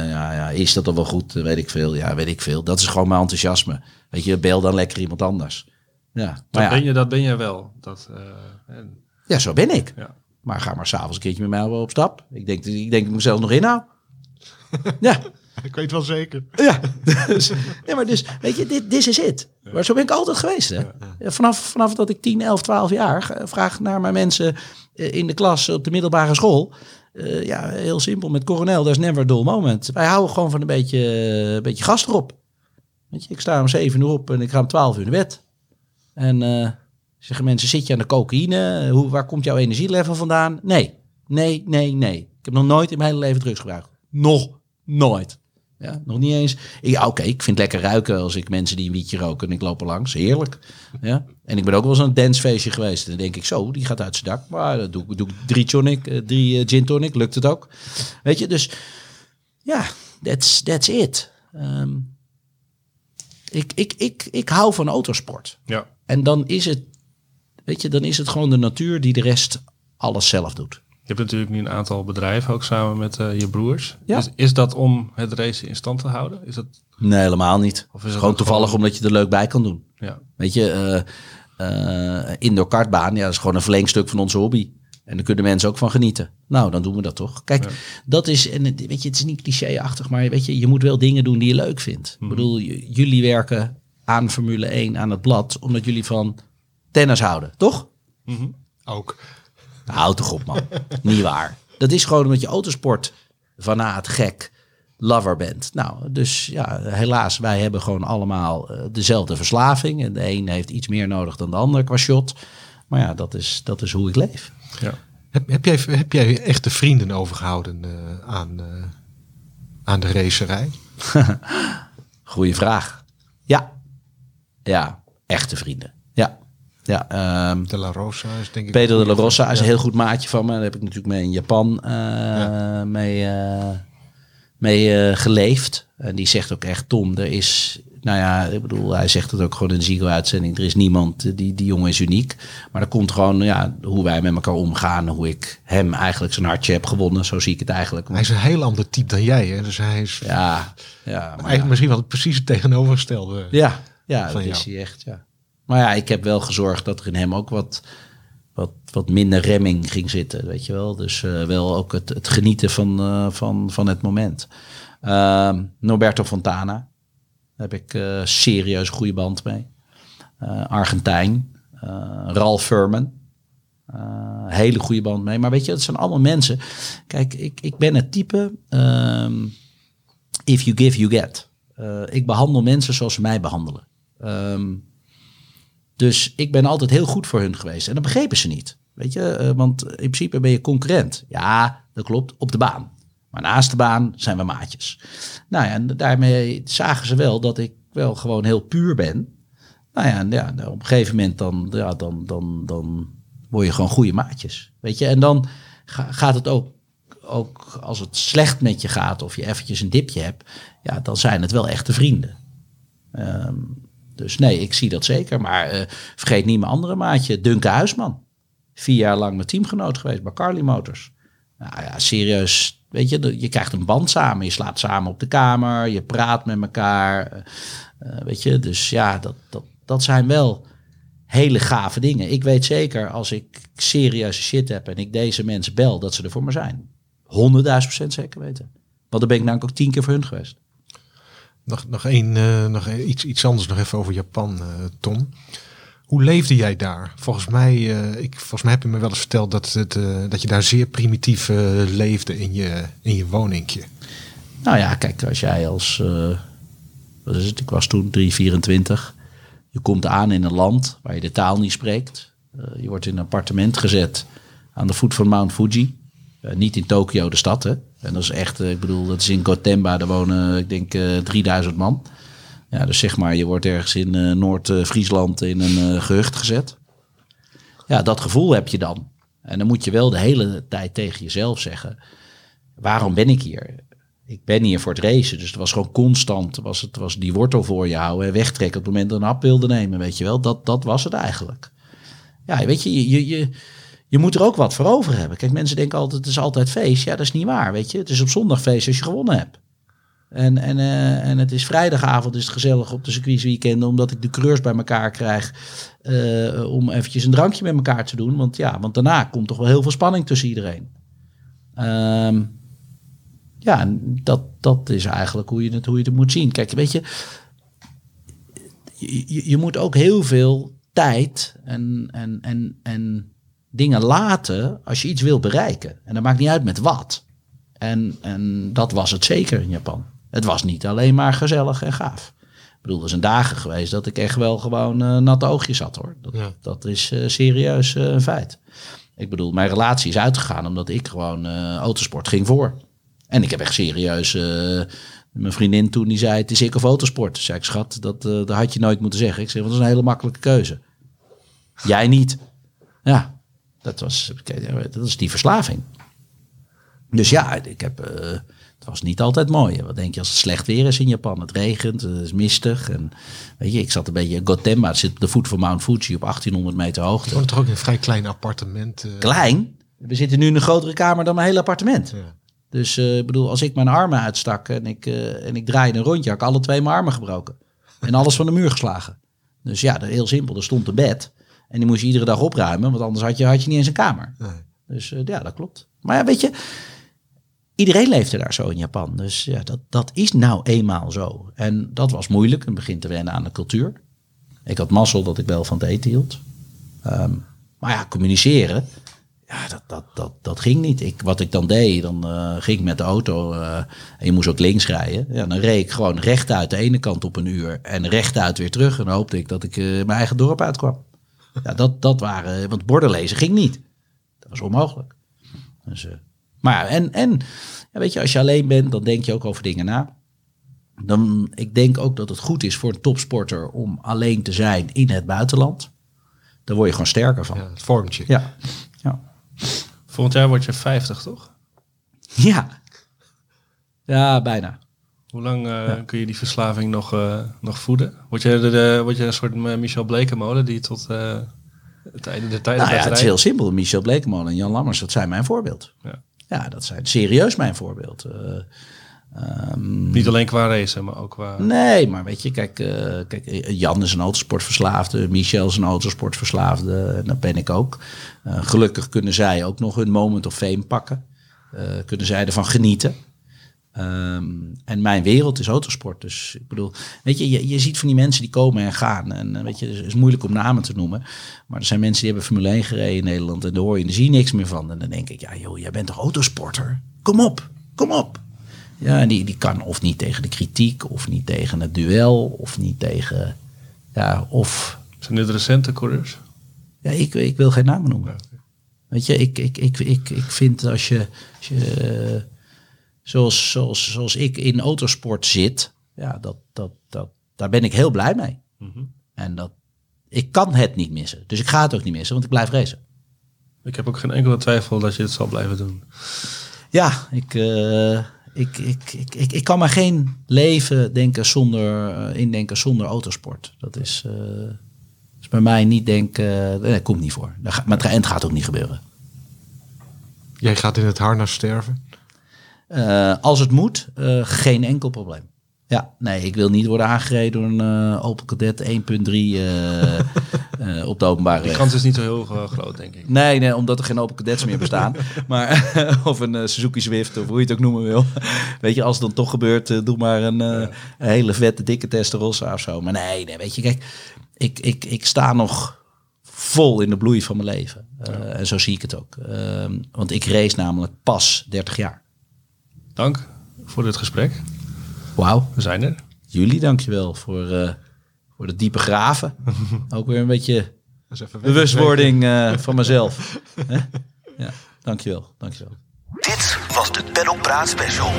ja, ja, is dat dan wel goed, weet ik veel. Ja, weet ik veel. Dat is gewoon mijn enthousiasme. Weet je, bel dan lekker iemand anders. Ja, Dat, maar ja, ben je, dat ben je wel. Dat, eh, en, ja, zo ben ik. ja. Maar ga maar s'avonds een keertje met mij op stap. Ik denk, ik denk dat ik mezelf nog inhoud. ja, Ik weet wel zeker. ja. Dus, nee, maar dus, weet je, dit this is it. Maar zo ben ik altijd geweest. Hè? Ja, Vanaf, vanaf dat ik 10, 11, 12 jaar vraag naar mijn mensen eh, in de klas op de middelbare school. Eh, ja, heel simpel. Met coronel, dat is never a dull moment. Wij houden gewoon van een beetje, een beetje gas erop. Weet je, ik sta om 7 uur op en ik ga om 12 uur naar bed. En eh, zeggen mensen, zit je aan de cocaïne? Hoe, waar komt jouw energielevel vandaan? Nee, nee, nee, nee. Ik heb nog nooit in mijn hele leven drugs gebruikt. Nog nooit. Ja, nog niet eens. Ja, oké, ik vind het lekker ruiken als ik mensen die een wietje roken en ik loop er langs. Heerlijk. Ja. En ik ben ook wel eens aan een dancefeestje geweest. En dan denk ik zo, die gaat uit zijn dak. Maar dan doe, ik- doe ik drie tonic, eh, drie eh, gin tonic, lukt het ook. Weet je, dus ja, that's, that's it. Ehm, ik, ik, ik, ik hou van autosport. Ja. En dan is het, weet je, dan is het gewoon de natuur die de rest alles zelf doet. Je hebt natuurlijk nu een aantal bedrijven, ook samen met eh, je broers. Ja. Is, is dat om het racen in stand te houden? Is dat, Nee, helemaal niet. Of is het gewoon toevallig gewoon- omdat je er leuk bij kan doen. ja. Weet je, eh eh, indoor kartbaan, ja, dat is gewoon een verlengstuk van onze hobby. En daar kunnen mensen ook van genieten. Nou, dan doen we dat toch. Kijk, dat is, en het- weet je, het is niet clichéachtig, maar weet je, je moet wel dingen doen die je leuk vindt. Ik bedoel, j- jullie werken aan Formule 1, aan het blad, omdat jullie van tennis houden, toch? Ook. Nou, houd toch op, man. Niet waar. Dat is gewoon omdat je autosport fanaat, gek, lover bent. Nou, dus ja, helaas, wij hebben gewoon allemaal eh, dezelfde verslaving. En de een heeft iets meer nodig dan de ander qua shot. Maar ja, dat is, dat is hoe ik leef. Ja. Heb, heb, jij, heb jij echte vrienden overgehouden eh, aan, eh, aan de racerij? Goeie vraag. Ja. Echte vrienden. Ja. Ja, ehm, De La Rosa is denk ik... Pedro de la Rosa is een heel goed maatje van me. Daar heb ik natuurlijk mee in Japan eh, mee, eh, mee eh, geleefd. En die zegt ook echt, Tom, er is... Nou ja, ik bedoel, hij zegt het ook gewoon in de Ziggo-uitzending. Er is niemand, die, die jongen is uniek. Maar er komt gewoon, ja, hoe wij met elkaar omgaan. Hoe ik hem eigenlijk zijn hartje heb gewonnen. Zo zie ik het eigenlijk. Hij is een heel ander type dan jij. Hè? Dus hij is Ja, ja, maar eigenlijk ja. misschien wel precies het tegenovergestelde. Ja, ja dat is hij echt, ja. Maar ja, ik heb wel gezorgd dat er in hem ook wat, wat, wat minder remming ging zitten, weet je wel. Dus eh, wel ook het, het genieten van, eh, van, van het moment. Ehm, Norberto Fontana, daar heb ik eh serieus een goede band mee. Argentijn, Ralf Furman. Hele goede band mee. Maar weet je, het zijn allemaal mensen. Kijk, ik, ik ben het type. ehm, if you give, you get. Ik behandel mensen zoals ze mij behandelen. Ehm, dus ik ben altijd heel goed voor hun geweest. En dat begrepen ze niet. Weet je, eh, want in principe ben je concurrent. Ja, dat klopt, op de baan. Maar naast de baan zijn we maatjes. Nou ja, en daarmee zagen ze wel dat ik wel gewoon heel puur ben. Nou ja, en ja nou, op een gegeven moment dan, ja, dan, dan, dan word je gewoon goede maatjes. Weet je, en dan ga- gaat het ook, ook als het slecht met je gaat of je eventjes een dipje hebt, ja, dan zijn het wel echte vrienden. Ehm, dus nee, ik zie dat zeker. Maar eh, vergeet niet mijn andere maatje, Duncan Huisman. Vier jaar lang mijn teamgenoot geweest bij Carly Motors. Nou ja, serieus. Weet je, je krijgt een band samen. Je slaapt samen op de kamer. Je praat met elkaar. eh, eh, weet je, dus ja, dat, dat, dat zijn wel hele gave dingen. Ik weet zeker als ik serieuze shit heb en ik deze mensen bel, dat ze er voor me zijn. 100.000 procent zeker weten. Want dan ben ik namelijk ook tien keer voor hun geweest. Nog, nog, één, eh, nog iets, iets anders nog even over Japan, eh, Tom. Hoe leefde jij daar? Volgens mij, eh, ik, volgens mij heb je me wel eens verteld dat, het, dat je daar zeer primitief leefde in je, in je woningje. Nou ja, kijk, als jij als, wat is het, ik was toen 324. Je komt aan in een land waar je de taal niet spreekt. Je wordt in een appartement gezet aan de voet van Mount Fuji. Niet in Tokio, de stad, hè. En dat is echt, eh, ik bedoel, dat is in Gotemba, daar wonen, ik denk, eh 3000 man. Ja, dus zeg maar, je wordt ergens in eh, Noord-Friesland in een eh, gehucht gezet. Ja, dat gevoel heb je dan. En dan moet je wel de hele tijd tegen jezelf zeggen: waarom ben ik hier? Ik ben hier voor het racen. Dus het was gewoon constant. Was het was die wortel voor je houden en wegtrekken op het moment dat een hap wilde nemen. Weet je wel, dat, dat was het eigenlijk. Ja, weet je, je, je, je, moet er ook wat voor over hebben. Kijk, mensen denken altijd: het is altijd feest. Ja, dat is niet waar. Weet je, het is op zondag feest als je gewonnen hebt. En, en, eh, en het is vrijdagavond, is het gezellig op de circuitsweekenden, omdat ik de coureurs bij elkaar krijg. eh, om eventjes een drankje met elkaar te doen. Want ja, want daarna komt toch wel heel veel spanning tussen iedereen. Ehm, ja, dat, dat is eigenlijk hoe je, het, hoe je het moet zien. Kijk, weet je, je, je moet ook heel veel tijd en, en, en, en dingen laten als je iets wil bereiken. En dat maakt niet uit met wat. En, en dat was het zeker in Japan. Het was niet alleen maar gezellig en gaaf. Ik bedoel, er zijn dagen geweest dat ik echt wel gewoon eh, natte oogjes had hoor. Dat, Ja. dat is eh, serieus eh, een feit. Ik bedoel, mijn relatie is uitgegaan omdat ik gewoon autosport ging voor. En ik heb echt serieus. mijn vriendin toen die zei: Het is ik of autosport. Toen zei ik, schat, dat, eh, dat had je nooit moeten zeggen. Ik zei: Want dat is een hele makkelijke keuze. Jij niet. Ja, dat was, dat is die verslaving. Dus ja, ik heb, eh, het was niet altijd mooi. Wat denk je als het slecht weer is in Japan? Het regent, het is mistig. En, weet je, ik zat een beetje in Gotemba. Het zit op de voet van Mount Fuji op 1800 meter Je hoogte. woont toch ook in een vrij klein appartement. eh, Klein. We zitten nu in een grotere kamer dan mijn hele appartement. Ja. Dus eh, ik bedoel, als ik mijn armen uitstak en ik, en ik draaide een rondje, had ik alle twee mijn armen gebroken. En alles van de muur geslagen. Dus ja, heel simpel. Er stond een bed. En die moest je iedere dag opruimen, want anders had je, had je niet eens een kamer. Nee. Dus eh, ja, dat klopt. Maar ja, weet je, iedereen leefde daar zo in Japan. Dus ja, dat, dat is nou eenmaal zo. En dat was moeilijk, een begin te wennen aan de cultuur. Ik had mazzel dat ik wel van het eten hield. Ehm, maar ja, communiceren, ja, dat, dat, dat, dat ging niet. Ik, wat ik dan deed, dan eh, ging ik met de auto eh, en je moest ook links rijden. Ja, dan reed ik gewoon rechtuit de ene kant op een uur en rechtuit weer terug. En dan hoopte ik dat ik mijn eigen dorp uitkwam. Ja, dat, dat waren, want borden lezen ging niet. Dat was onmogelijk. Dus, eh, maar ja, en, en ja, weet je, als je alleen bent, dan denk je ook over dingen na. Dan, ik denk ook dat het goed is voor een topsporter om alleen te zijn in het buitenland. Daar word je gewoon sterker van. Ja, het vormt je. Ja. Ja. Volgend jaar word je 50, toch? Ja. Ja, bijna. Hoe lang eh, kun je die verslaving nog, eh, nog voeden? Word je, de, de- word je een soort eh, Michel Blekemolen die tot eh het einde der tijden Nou ja, het is heel simpel. Michel Blekemolen en Jan Lammers, dat zijn mijn voorbeeld. Ja. Ja, dat zijn serieus mijn voorbeeld. Eh, ehm, Niet alleen qua racen, maar ook qua... Nee, maar weet je, kijk, eh, kijk eh, Jan is een autosportverslaafde, Michel is een autosportverslaafde, en dat ben ik ook. Eh, gelukkig kunnen zij ook nog hun moment of fame pakken. Eh, kunnen zij ervan genieten. Ehm, en mijn wereld is autosport. Dus ik bedoel, weet je, je, je ziet van die mensen die komen en gaan. En eh, weet je, het is moeilijk om namen te noemen. Maar er zijn mensen die hebben Formule 1 gereden in Nederland. En daar hoor je, daar zie je niks meer van. En dan denk ik, ja joh, jij bent toch autosporter? Kom op, kom op. Ja, en die, die kan of niet tegen de kritiek, of niet tegen het duel, of niet tegen. Ja, of. Zijn dit recente coureurs? Ja, ik, ik wil geen namen noemen. Weet je, ik, ik, ik, ik, ik vind als je. Als je eh, zoals, zoals, zoals ik in autosport zit, ja, dat, dat, dat, daar ben ik heel blij mee. En dat. Ik kan het niet missen. Dus ik ga het ook niet missen, want ik blijf racen. Ik heb ook geen enkele twijfel dat je het zal blijven doen. Ja, ik, eh, ik, ik, ik, ik, ik kan maar geen leven denken zonder, eh, indenken zonder autosport. Dat is, eh, is bij mij niet denken. nee, dat komt niet voor. Maar het, en het gaat ook niet gebeuren. Jij gaat in het harnas sterven. Eh, als het moet, eh, geen enkel probleem. Ja, nee, ik wil niet worden aangereden door een eh, Opel Kadett 1.3 eh, eh, op de openbare Die weg. kans is niet zo heel groot, denk ik. Nee, nee, omdat er geen Opel Kadets meer bestaan. maar, of een Suzuki Swift, of hoe je het ook noemen wil. weet je, als het dan toch gebeurt, doe maar een, een hele vette, dikke Testarossa of zo. Maar nee, nee, weet je, kijk, ik, ik, ik sta nog vol in de bloei van mijn leven. En zo zie ik het ook. Ehm, want ik race namelijk pas 30 jaar. Dank voor dit gesprek. Wauw, We zijn er. jullie dankjewel voor, eh voor de diepe graven. ook weer een beetje bewustwording eh, van mezelf. Hè? Ja, dankjewel, dankjewel. Dit was de Pedal Praat Special.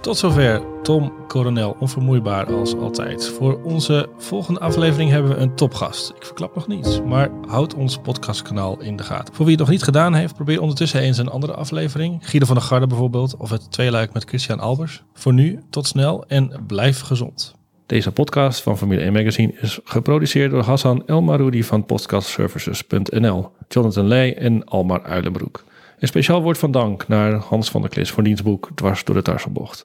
Tot zover Tom Coronel, onvermoeibaar als altijd. Voor onze volgende aflevering hebben we een topgast. Ik verklap nog niets, maar houd ons podcastkanaal in de gaten. Voor wie het nog niet gedaan heeft, probeer ondertussen eens een andere aflevering. Guido van der Garde bijvoorbeeld, of het tweeluik met Christian Albers. Voor nu, tot snel en blijf gezond. Deze podcast van Formule 1 Magazine is geproduceerd door Hassan El Maroudi van podcastservices.nl, Jonathan Leij en Almar Uilenbroek. Een speciaal woord van dank naar Hans van der Klis voor diens boek Dwars door de Tarselbocht.